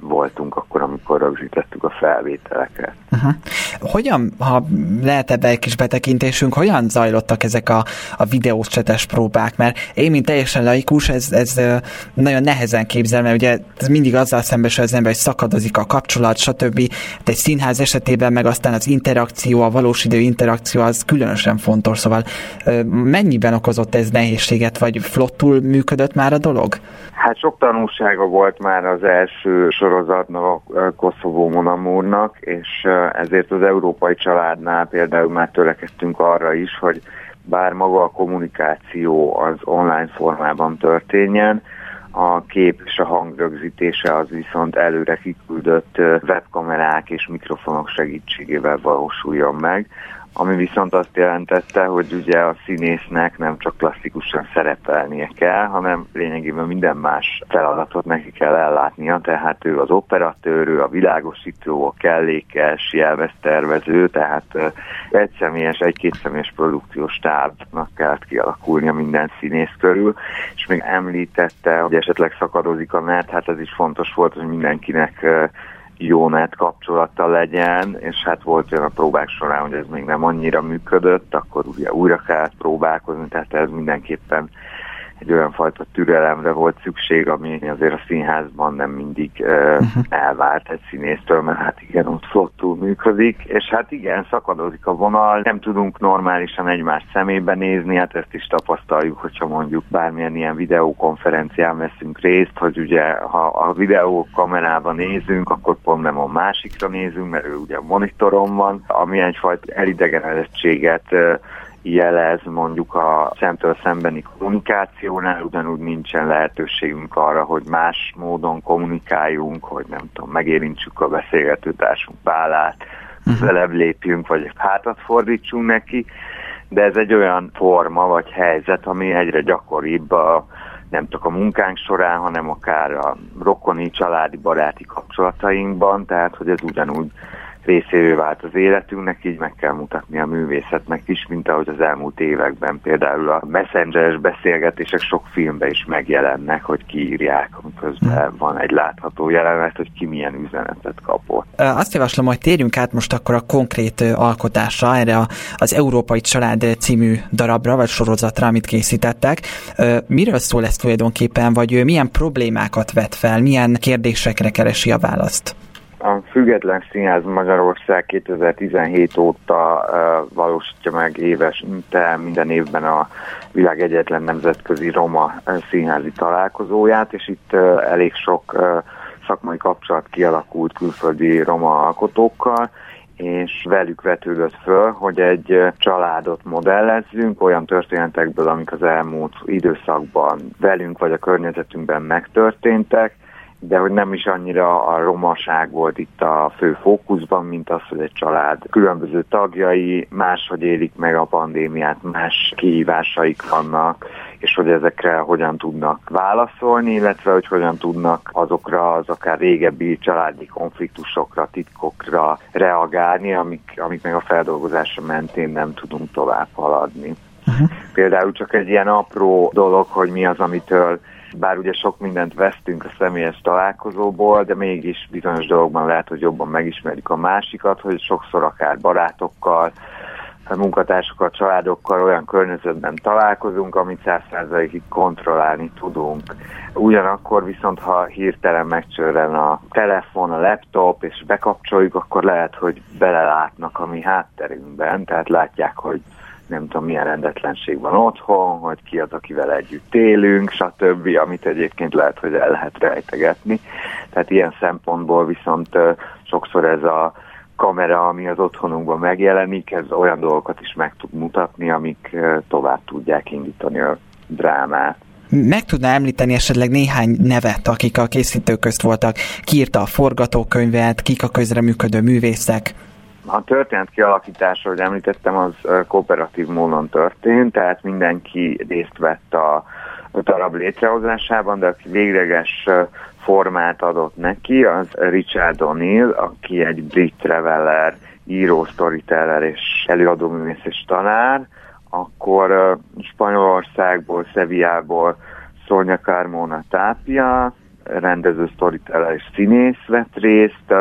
voltunk akkor, amikor rögzítettük a felvételeket. Uh-huh. Hogyan, ha lehet ebbe egy kis betekintésünk, hogyan zajlottak ezek a, a videós csetes próbák? Mert én, mint teljesen laikus, ez, ez nagyon nehezen képzel, mert ugye ez mindig azzal szembesül az ember, hogy szakadozik a kapcsolat, stb. De egy színház esetében meg aztán az interakció, a valós idő interakció az különösen fontos, szóval mennyiben okozott ez nehézséget, vagy flottul működött már a dolog? Hát sok tanulsága volt már az első sorozatnak, a Koszovó Monamúrnak, és ezért az európai családnál például már törekedtünk arra is, hogy bár maga a kommunikáció az online formában történjen, a kép és a hang rögzítése az viszont előre kiküldött webkamerák és mikrofonok segítségével valósuljon meg, ami viszont azt jelentette, hogy ugye a színésznek nem csak klasszikusan szerepelnie kell, hanem lényegében minden más feladatot neki kell ellátnia, tehát ő az operatőr, ő a világosító, a kellékes, jelvesztervező, tehát egy személyes, egy-két személyes produkciós tábnak kellett kialakulnia minden színész körül, és még említette, hogy esetleg szakadozik a net, hát ez is fontos volt, hogy mindenkinek jó net kapcsolata legyen, és hát volt olyan a próbák során, hogy ez még nem annyira működött, akkor ugye újra kellett próbálkozni, tehát ez mindenképpen egy olyan fajta türelemre volt szükség, ami azért a színházban nem mindig uh, elvárt egy színésztől, mert hát igen, ott flottul működik, és hát igen, szakadozik a vonal, nem tudunk normálisan egymást szemébe nézni, hát ezt is tapasztaljuk, hogyha mondjuk bármilyen ilyen videókonferencián veszünk részt, hogy ugye ha a videó kamerában nézünk, akkor pont nem a másikra nézünk, mert ő ugye a monitoron van, ami egyfajta elidegenedettséget jelez mondjuk a szemtől szembeni kommunikációnál, ugyanúgy nincsen lehetőségünk arra, hogy más módon kommunikáljunk, hogy nem tudom, megérintsük a beszélgetőtársunk vállát, uh-huh. velebb lépjünk, vagy hátat fordítsunk neki, de ez egy olyan forma vagy helyzet, ami egyre gyakoribb a nem csak a munkánk során, hanem akár a rokoni, családi, baráti kapcsolatainkban, tehát hogy ez ugyanúgy részévé vált az életünknek, így meg kell mutatni a művészetnek is, mint ahogy az elmúlt években például a messengeres beszélgetések sok filmben is megjelennek, hogy kiírják, amiközben hmm. van egy látható jelenet, hogy ki milyen üzenetet kapott. Azt javaslom, hogy térjünk át most akkor a konkrét alkotásra, erre az Európai Család című darabra, vagy sorozatra, amit készítettek. Miről szól ez tulajdonképpen, vagy milyen problémákat vet fel, milyen kérdésekre keresi a választ? A Független Színház Magyarország 2017 óta uh, valósítja meg éves, te minden évben a világ egyetlen nemzetközi roma színházi találkozóját, és itt elég sok szakmai kapcsolat kialakult külföldi roma alkotókkal, és velük vetődött föl, hogy egy családot modellezzünk olyan történetekből, amik az elmúlt időszakban velünk vagy a környezetünkben megtörténtek, de hogy nem is annyira a romaság volt itt a fő fókuszban, mint az, hogy egy család különböző tagjai máshogy élik meg a pandémiát, más kihívásaik vannak, és hogy ezekre hogyan tudnak válaszolni, illetve hogy hogyan tudnak azokra az akár régebbi családi konfliktusokra, titkokra reagálni, amik, amik meg a feldolgozása mentén nem tudunk tovább haladni. Uh-huh. Például csak egy ilyen apró dolog, hogy mi az, amitől bár ugye sok mindent vesztünk a személyes találkozóból, de mégis bizonyos dolgokban lehet, hogy jobban megismerjük a másikat, hogy sokszor akár barátokkal, munkatársakkal, családokkal olyan környezetben találkozunk, amit százszerzalékig kontrollálni tudunk. Ugyanakkor viszont, ha hirtelen megcsörren a telefon, a laptop, és bekapcsoljuk, akkor lehet, hogy belelátnak a mi hátterünkben, tehát látják, hogy nem tudom milyen rendetlenség van otthon, hogy ki az, akivel együtt élünk, stb., amit egyébként lehet, hogy el lehet rejtegetni. Tehát ilyen szempontból viszont sokszor ez a kamera, ami az otthonunkban megjelenik, ez olyan dolgokat is meg tud mutatni, amik tovább tudják indítani a drámát. Meg tudná említeni esetleg néhány nevet, akik a készítők közt voltak? Ki írta a forgatókönyvet, kik a közreműködő művészek? A történet kialakítása, hogy említettem, az kooperatív módon történt, tehát mindenki részt vett a darab létrehozásában, de aki végleges formát adott neki, az Richard O'Neill, aki egy brit traveler, író, storyteller és előadóművész és tanár, akkor Spanyolországból, Szeviából Szonya Carmona Tápia, rendező, storyteller és színész vett részt,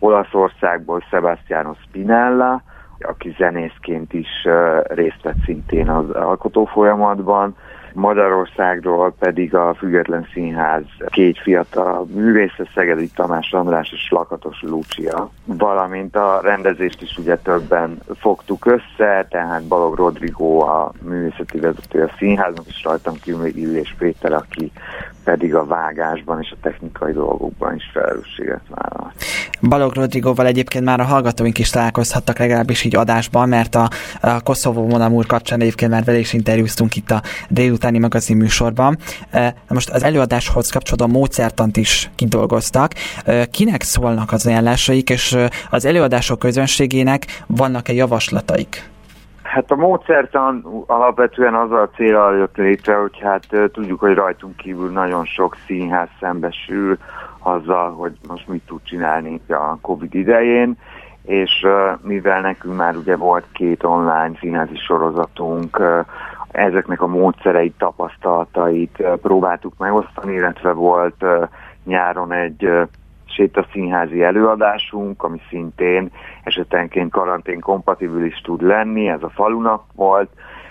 Olaszországból Sebastiano Spinella, aki zenészként is részt vett szintén az alkotó folyamatban, Magyarországról pedig a Független Színház két fiatal művésze, Szegedi Tamás András és Lakatos Lucia, valamint a rendezést is ugye többen fogtuk össze, tehát Balog Rodrigo a művészeti vezető a színháznak, és rajtam kívül Illés Péter, aki pedig a vágásban és a technikai dolgokban is felelősséget vállal. Balog Rodrigoval egyébként már a hallgatóink is találkozhattak legalábbis így adásban, mert a, a Koszovó Monamúr kapcsán egyébként már vele is interjúztunk itt a délutáni magazin műsorban. E, most az előadáshoz kapcsolódó módszertant is kidolgoztak. E, kinek szólnak az ajánlásaik, és az előadások közönségének vannak-e javaslataik? Hát a módszertan alapvetően az a célra jött létre, hogy hát tudjuk, hogy rajtunk kívül nagyon sok színház szembesül azzal, hogy most mit tud csinálni a Covid idején, és mivel nekünk már ugye volt két online színházi sorozatunk, ezeknek a módszereit, tapasztalatait próbáltuk megosztani, illetve volt nyáron egy sétaszínházi előadásunk, ami szintén esetenként karantén kompatibilis tud lenni, ez a falunak volt,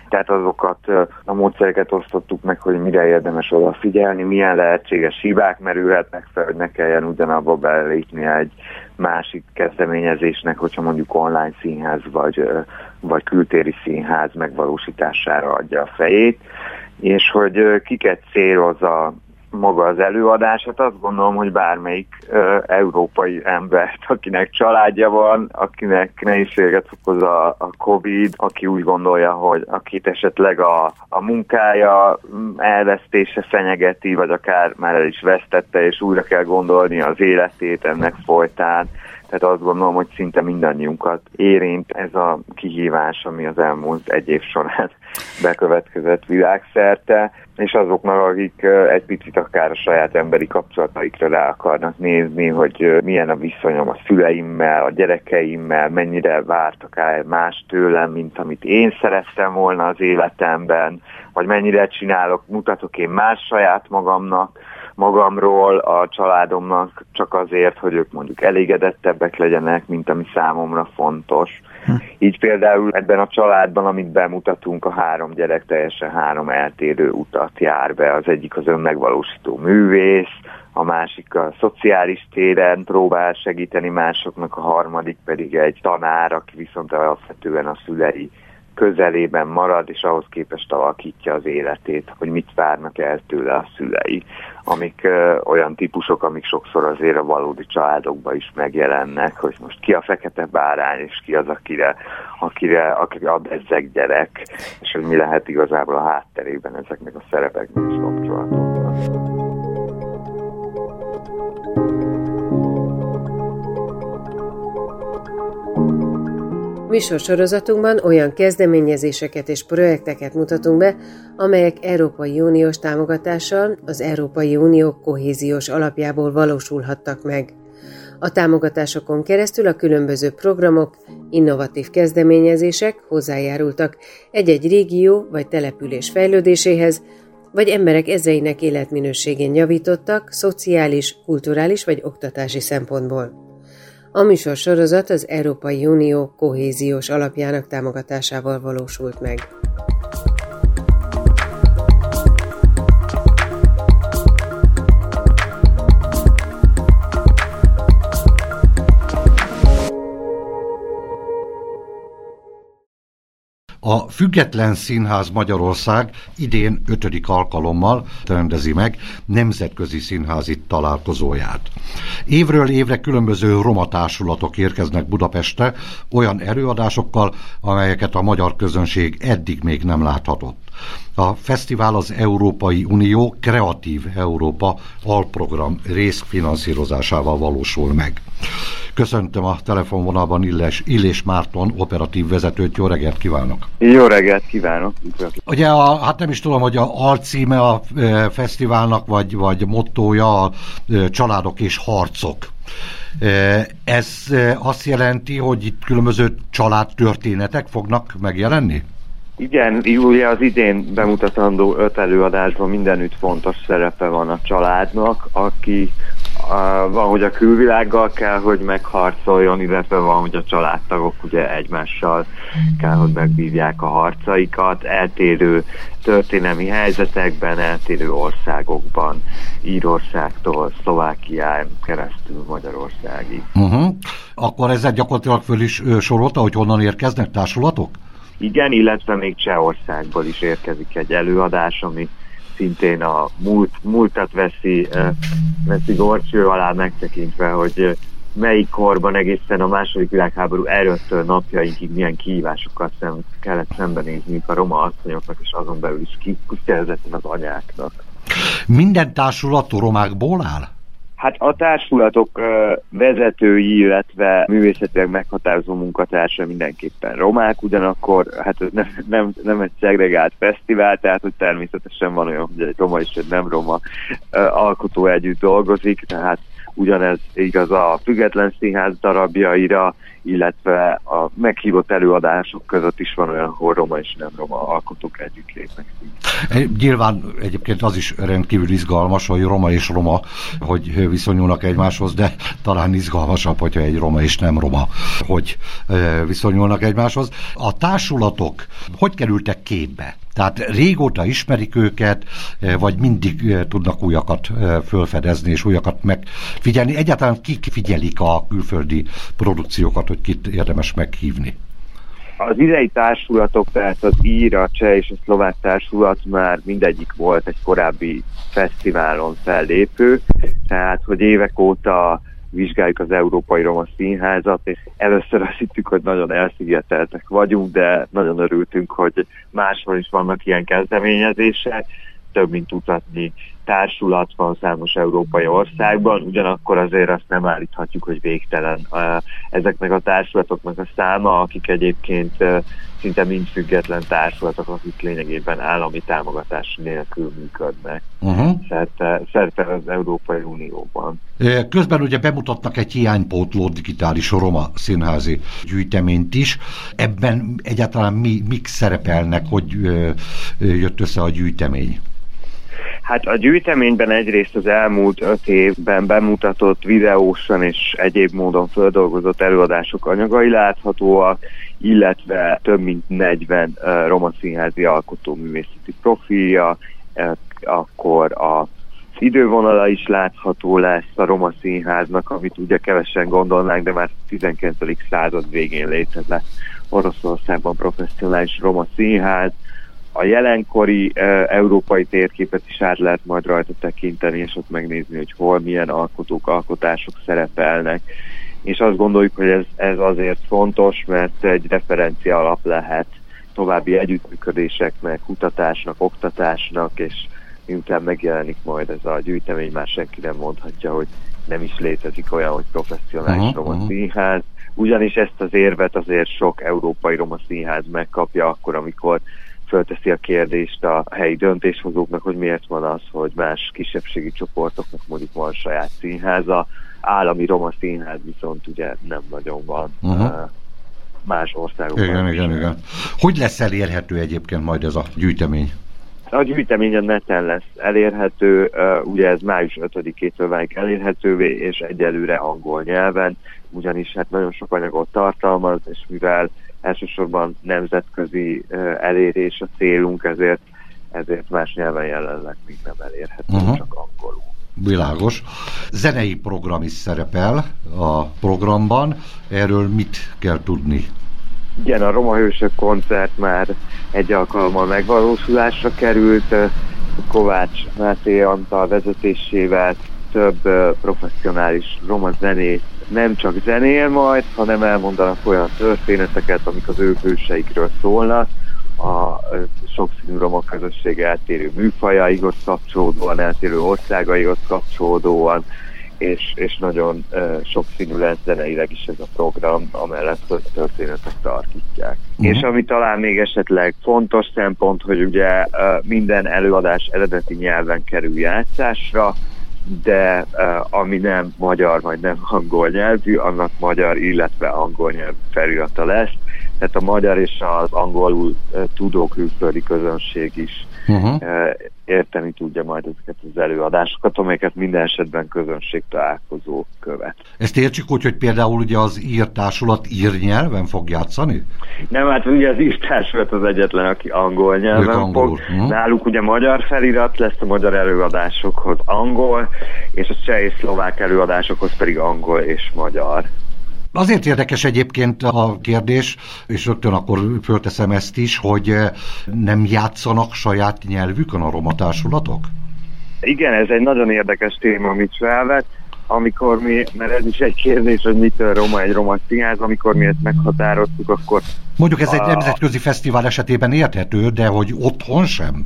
Tehát azokat a módszereket osztottuk meg, hogy mire érdemes odafigyelni, milyen lehetséges hibák merülhetnek fel, hogy ne kelljen ugyanabba belépni egy másik kezdeményezésnek, hogyha mondjuk online színház vagy, vagy kültéri színház megvalósítására adja a fejét, és hogy kiket céloz a maga az előadás, hát azt gondolom, hogy bármelyik ö, európai embert, akinek családja van, akinek nehézséget okoz a, a Covid, aki úgy gondolja, hogy akit esetleg a, a munkája elvesztése fenyegeti, vagy akár már el is vesztette, és újra kell gondolni az életét ennek folytán, tehát azt gondolom, hogy szinte mindannyiunkat érint ez a kihívás, ami az elmúlt egy év során (laughs) bekövetkezett világszerte, és azoknak, akik egy picit akár a saját emberi kapcsolataikra rá akarnak nézni, hogy milyen a viszonyom a szüleimmel, a gyerekeimmel, mennyire várt akár más tőlem, mint amit én szerettem volna az életemben, vagy mennyire csinálok, mutatok én más saját magamnak, magamról, a családomnak csak azért, hogy ők mondjuk elégedettebbek legyenek, mint ami számomra fontos. Hm. Így például ebben a családban, amit bemutatunk, a három gyerek teljesen három eltérő utat jár be. Az egyik az önmegvalósító művész, a másik a szociális téren próbál segíteni másoknak, a harmadik pedig egy tanár, aki viszont alapvetően a szülei közelében marad, és ahhoz képest alakítja az életét, hogy mit várnak el tőle a szülei, amik ö, olyan típusok, amik sokszor azért a valódi családokban is megjelennek, hogy most ki a fekete bárány, és ki az, akire, akire, akire ad ezek gyerek, és hogy mi lehet igazából a hátterében ezeknek a szerepeknek is kapcsolatokban. Műsorsorozatunkban olyan kezdeményezéseket és projekteket mutatunk be, amelyek Európai Uniós támogatással az Európai Unió kohéziós alapjából valósulhattak meg. A támogatásokon keresztül a különböző programok, innovatív kezdeményezések hozzájárultak egy-egy régió vagy település fejlődéséhez, vagy emberek ezeinek életminőségén javítottak szociális, kulturális vagy oktatási szempontból. A műsor sorozat az Európai Unió kohéziós alapjának támogatásával valósult meg. A Független Színház Magyarország idén ötödik alkalommal rendezi meg nemzetközi színházi találkozóját. Évről évre különböző roma társulatok érkeznek Budapestre olyan előadásokkal, amelyeket a magyar közönség eddig még nem láthatott. A fesztivál az Európai Unió Kreatív Európa alprogram részfinanszírozásával valósul meg. Köszöntöm a telefonvonalban Illes, Illés Márton operatív vezetőt. Jó reggelt kívánok! Jó reggelt kívánok! Ugye, a, hát nem is tudom, hogy a alcíme a e, fesztiválnak, vagy, vagy mottója a e, családok és harcok. E, ez e, azt jelenti, hogy itt különböző családtörténetek fognak megjelenni? Igen, ugye az idén bemutatandó öt előadásban mindenütt fontos szerepe van a családnak, aki van, hogy a külvilággal kell, hogy megharcoljon, illetve van, hogy a családtagok ugye egymással kell, hogy megbívják a harcaikat, eltérő történelmi helyzetekben, eltérő országokban, Írországtól, Szlovákián keresztül Magyarországig. Uh-huh. Akkor ezzel gyakorlatilag föl is sorolta, hogy honnan érkeznek társulatok? Igen, illetve még Csehországból is érkezik egy előadás, ami szintén a múlt, múltat veszi, veszi gorcső alá megtekintve, hogy melyik korban egészen a második világháború előttől napjainkig milyen kihívásokat szem, kellett szembenézni a roma asszonyoknak, és azon belül is kifejezetten az anyáknak. Minden társulat romákból áll? Hát a társulatok vezetői, illetve művészetileg meghatározó munkatársa mindenképpen romák, ugyanakkor hát ez nem, nem, nem egy szegregált fesztivál, tehát hogy természetesen van olyan, hogy egy roma és egy nem roma alkotó együtt dolgozik, tehát ugyanez igaz a független színház darabjaira, illetve a meghívott előadások között is van olyan, ahol roma és nem roma alkotók együtt lépnek. Nyilván egyébként az is rendkívül izgalmas, hogy roma és roma, hogy viszonyulnak egymáshoz, de talán izgalmasabb, hogyha egy roma és nem roma, hogy viszonyulnak egymáshoz. A társulatok hogy kerültek képbe? Tehát régóta ismerik őket, vagy mindig tudnak újakat fölfedezni és újakat megfigyelni. Egyáltalán kik figyelik a külföldi produkciókat, hogy kit érdemes meghívni? Az idei társulatok, tehát az ír, a cseh és a szlovák társulat már mindegyik volt egy korábbi fesztiválon fellépő, tehát hogy évek óta vizsgáljuk az Európai Roma Színházat, és először azt hittük, hogy nagyon elszigeteltek vagyunk, de nagyon örültünk, hogy máshol is vannak ilyen kezdeményezések, több mint tucatnyi társulat van számos európai országban, ugyanakkor azért azt nem állíthatjuk, hogy végtelen ezeknek a társulatoknak a száma, akik egyébként szinte mind független társulatok, akik lényegében állami támogatás nélkül működnek. Uh-huh. Szerte, szerte az Európai Unióban. Közben ugye bemutatnak egy hiánypótló digitális roma színházi gyűjteményt is. Ebben egyáltalán mi, mik szerepelnek, hogy jött össze a gyűjtemény? Hát a gyűjteményben egyrészt az elmúlt öt évben bemutatott videósan és egyéb módon földolgozott előadások anyagai láthatóak, illetve több mint 40 uh, roma színházi alkotóművészeti profilja, akkor a idővonala is látható lesz a Roma Színháznak, amit ugye kevesen gondolnánk, de már 19. század végén létezett Oroszországban professzionális Roma Színház, a jelenkori e, európai térképet is át lehet majd rajta tekinteni, és ott megnézni, hogy hol milyen alkotók, alkotások szerepelnek. És azt gondoljuk, hogy ez, ez azért fontos, mert egy referencia alap lehet további együttműködéseknek, kutatásnak, oktatásnak, és miután megjelenik majd ez a gyűjtemény, már senki nem mondhatja, hogy nem is létezik olyan, hogy professzionális uh-huh, roma uh-huh. színház, ugyanis ezt az érvet azért sok európai roma színház megkapja akkor, amikor fölteszi a kérdést a helyi döntéshozóknak, hogy miért van az, hogy más kisebbségi csoportoknak mondjuk van saját színháza, állami roma színház viszont ugye nem nagyon van. Uh-huh. Más országokban. Igen, igen, igen. Hogy lesz elérhető egyébként majd ez a gyűjtemény? A gyűjtemény a neten lesz elérhető, ugye ez május 5-től válik elérhetővé, és egyelőre angol nyelven, ugyanis hát nagyon sok anyagot tartalmaz, és mivel elsősorban nemzetközi elérés a célunk, ezért, ezért más nyelven jelenleg még nem elérhető, uh-huh. csak angolul. Világos. Zenei program is szerepel a programban. Erről mit kell tudni? Igen, a Roma Hősök koncert már egy alkalommal megvalósulásra került. Kovács Máté Antal vezetésével több professzionális roma zenész nem csak zenél majd, hanem elmondanak olyan történeteket, amik az ő hőseikről szólnak, a sokszínű roma közösség eltérő műfajaihoz kapcsolódóan, eltérő országaihoz kapcsolódóan, és, és nagyon uh, sokszínű lesz zeneileg is ez a program, amellett hogy történetek tartítják. Uh-huh. És ami talán még esetleg fontos szempont, hogy ugye uh, minden előadás eredeti nyelven kerül játszásra, de uh, ami nem magyar vagy nem angol nyelvű, annak magyar, illetve angol nyelv felirata lesz. Tehát a magyar és az angolul uh, tudó külföldi közönség is uh-huh. uh, érteni tudja majd ezeket az előadásokat, amelyeket minden esetben közönség találkozó követ. Ezt értsük úgy, hogy például ugye az írtársulat ír nyelven fog játszani? Nem, hát ugye az írtársulat az egyetlen, aki angol nyelven angolul. fog. Uh-huh. Náluk ugye magyar felirat lesz a magyar előadásokhoz angol, és a cseh és szlovák előadásokhoz pedig angol és magyar. Azért érdekes egyébként a kérdés, és rögtön akkor fölteszem ezt is, hogy eh, nem játszanak saját nyelvükön a roma társulatok? Igen, ez egy nagyon érdekes téma, amit felvet amikor mi, mert ez is egy kérdés, hogy mitől roma egy roma színház, amikor mi ezt meghatároztuk, akkor... Mondjuk ez a... egy nemzetközi fesztivál esetében érthető, de hogy otthon sem?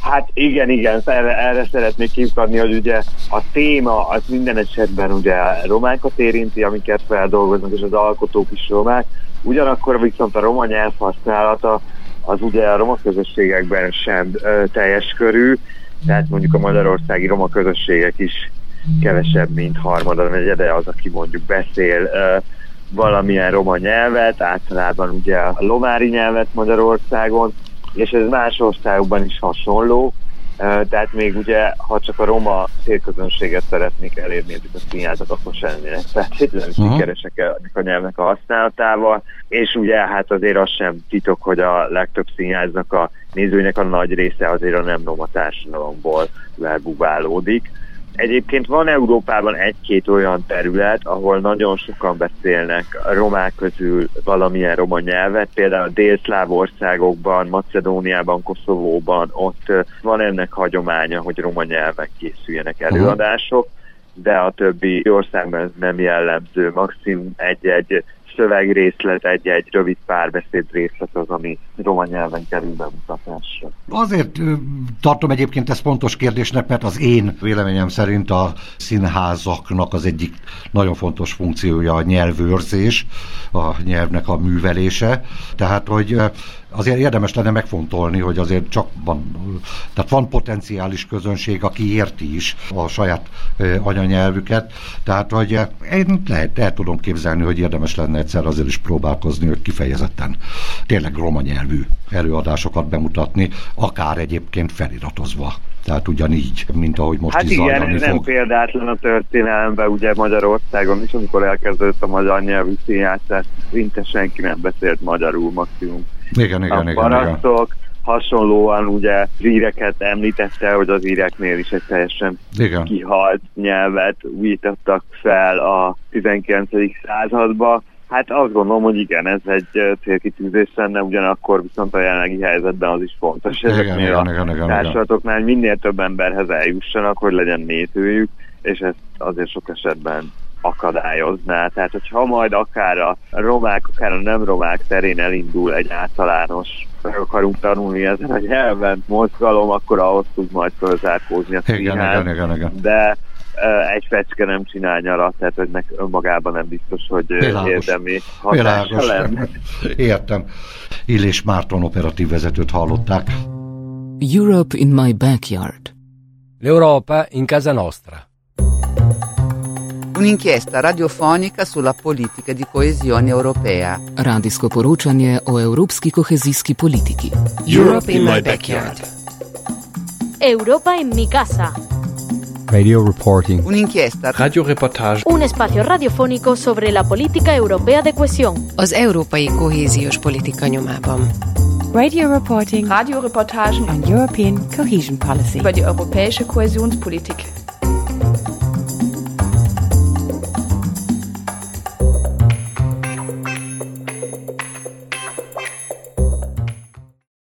Hát igen, igen, erre, erre szeretnék kiukadni, hogy ugye a téma az minden esetben ugye romákat érinti, amiket feldolgoznak, és az alkotók is romák. Ugyanakkor viszont a roma nyelv használata az ugye a roma közösségekben sem ö, teljes körű, tehát mondjuk a magyarországi roma közösségek is kevesebb, mint harmada, negyede az, aki mondjuk beszél valamilyen roma nyelvet, általában ugye a lomári nyelvet Magyarországon, és ez más országokban is hasonló, tehát még ugye, ha csak a roma célközönséget szeretnék elérni ezek a színjázat, akkor sem lennének feltétlenül sikeresek a nyelvnek a használatával, és ugye hát azért az sem titok, hogy a legtöbb színjáznak a nézőinek a nagy része azért a nem roma társadalomból verbubálódik. Egyébként van Európában egy-két olyan terület, ahol nagyon sokan beszélnek a romák közül valamilyen roma nyelvet, például a délszláv országokban, Macedóniában, Koszovóban, ott van ennek hagyománya, hogy roma nyelven készüljenek előadások, de a többi országban ez nem jellemző, maximum egy-egy szövegrészlet, egy-egy rövid párbeszéd részlet az, ami roma nyelven kerül bemutatásra. Azért tartom egyébként ezt fontos kérdésnek, mert az én véleményem szerint a színházaknak az egyik nagyon fontos funkciója a nyelvőrzés, a nyelvnek a művelése. Tehát, hogy azért érdemes lenne megfontolni, hogy azért csak van, tehát van potenciális közönség, aki érti is a saját anyanyelvüket, tehát hogy én lehet, el tudom képzelni, hogy érdemes lenne egyszer azért is próbálkozni, hogy kifejezetten tényleg roma nyelvű előadásokat bemutatni, akár egyébként feliratozva. Tehát ugyanígy, mint ahogy most hát is igen, fog. nem példátlan a történelemben, ugye Magyarországon is, amikor elkezdődött a magyar nyelvű színjátszás, szinte senki nem beszélt magyarul maximum. Igen, igen, a igen, parasztok, igen. hasonlóan ugye zsíreket említette, hogy az íreknél is egy teljesen igen. kihalt nyelvet újítottak fel a 19. századba, Hát azt gondolom, hogy igen, ez egy célkitűzés lenne, ugyanakkor viszont a jelenlegi helyzetben az is fontos. Ezeknél a társadalmaknál minél több emberhez eljussanak, hogy legyen nézőjük, és ezt azért sok esetben akadályozná. Tehát, hogyha majd akár a romák, akár a nem romák terén elindul egy általános meg akarunk tanulni ezen a nyelven mozgalom, akkor ahhoz tud majd fölzárkózni a igen, igen, igen, igen. De egy fecske nem csinál nyarat, tehát hogy nek önmagában nem biztos, hogy Világos. érdemi hatása lenne. Értem. Illés Márton operatív vezetőt hallották. Europe in my backyard. L'Europa in casa nostra. Un'inchiesta radiofonica sulla politica di coesione europea. Radijsko poročanje o evropski kohezijski politiki. Europe in my backyard. Europa en mi casa. Radio reporting. Un'inchiesta. Radioreportage. Un espacio radiofónico sobre la política europea de cohesión. Az európai kohéziós politika nyomában. Radio reporting. Radioreportagen on European Cohesion Policy. Über die europäische Kohäsionspolitik.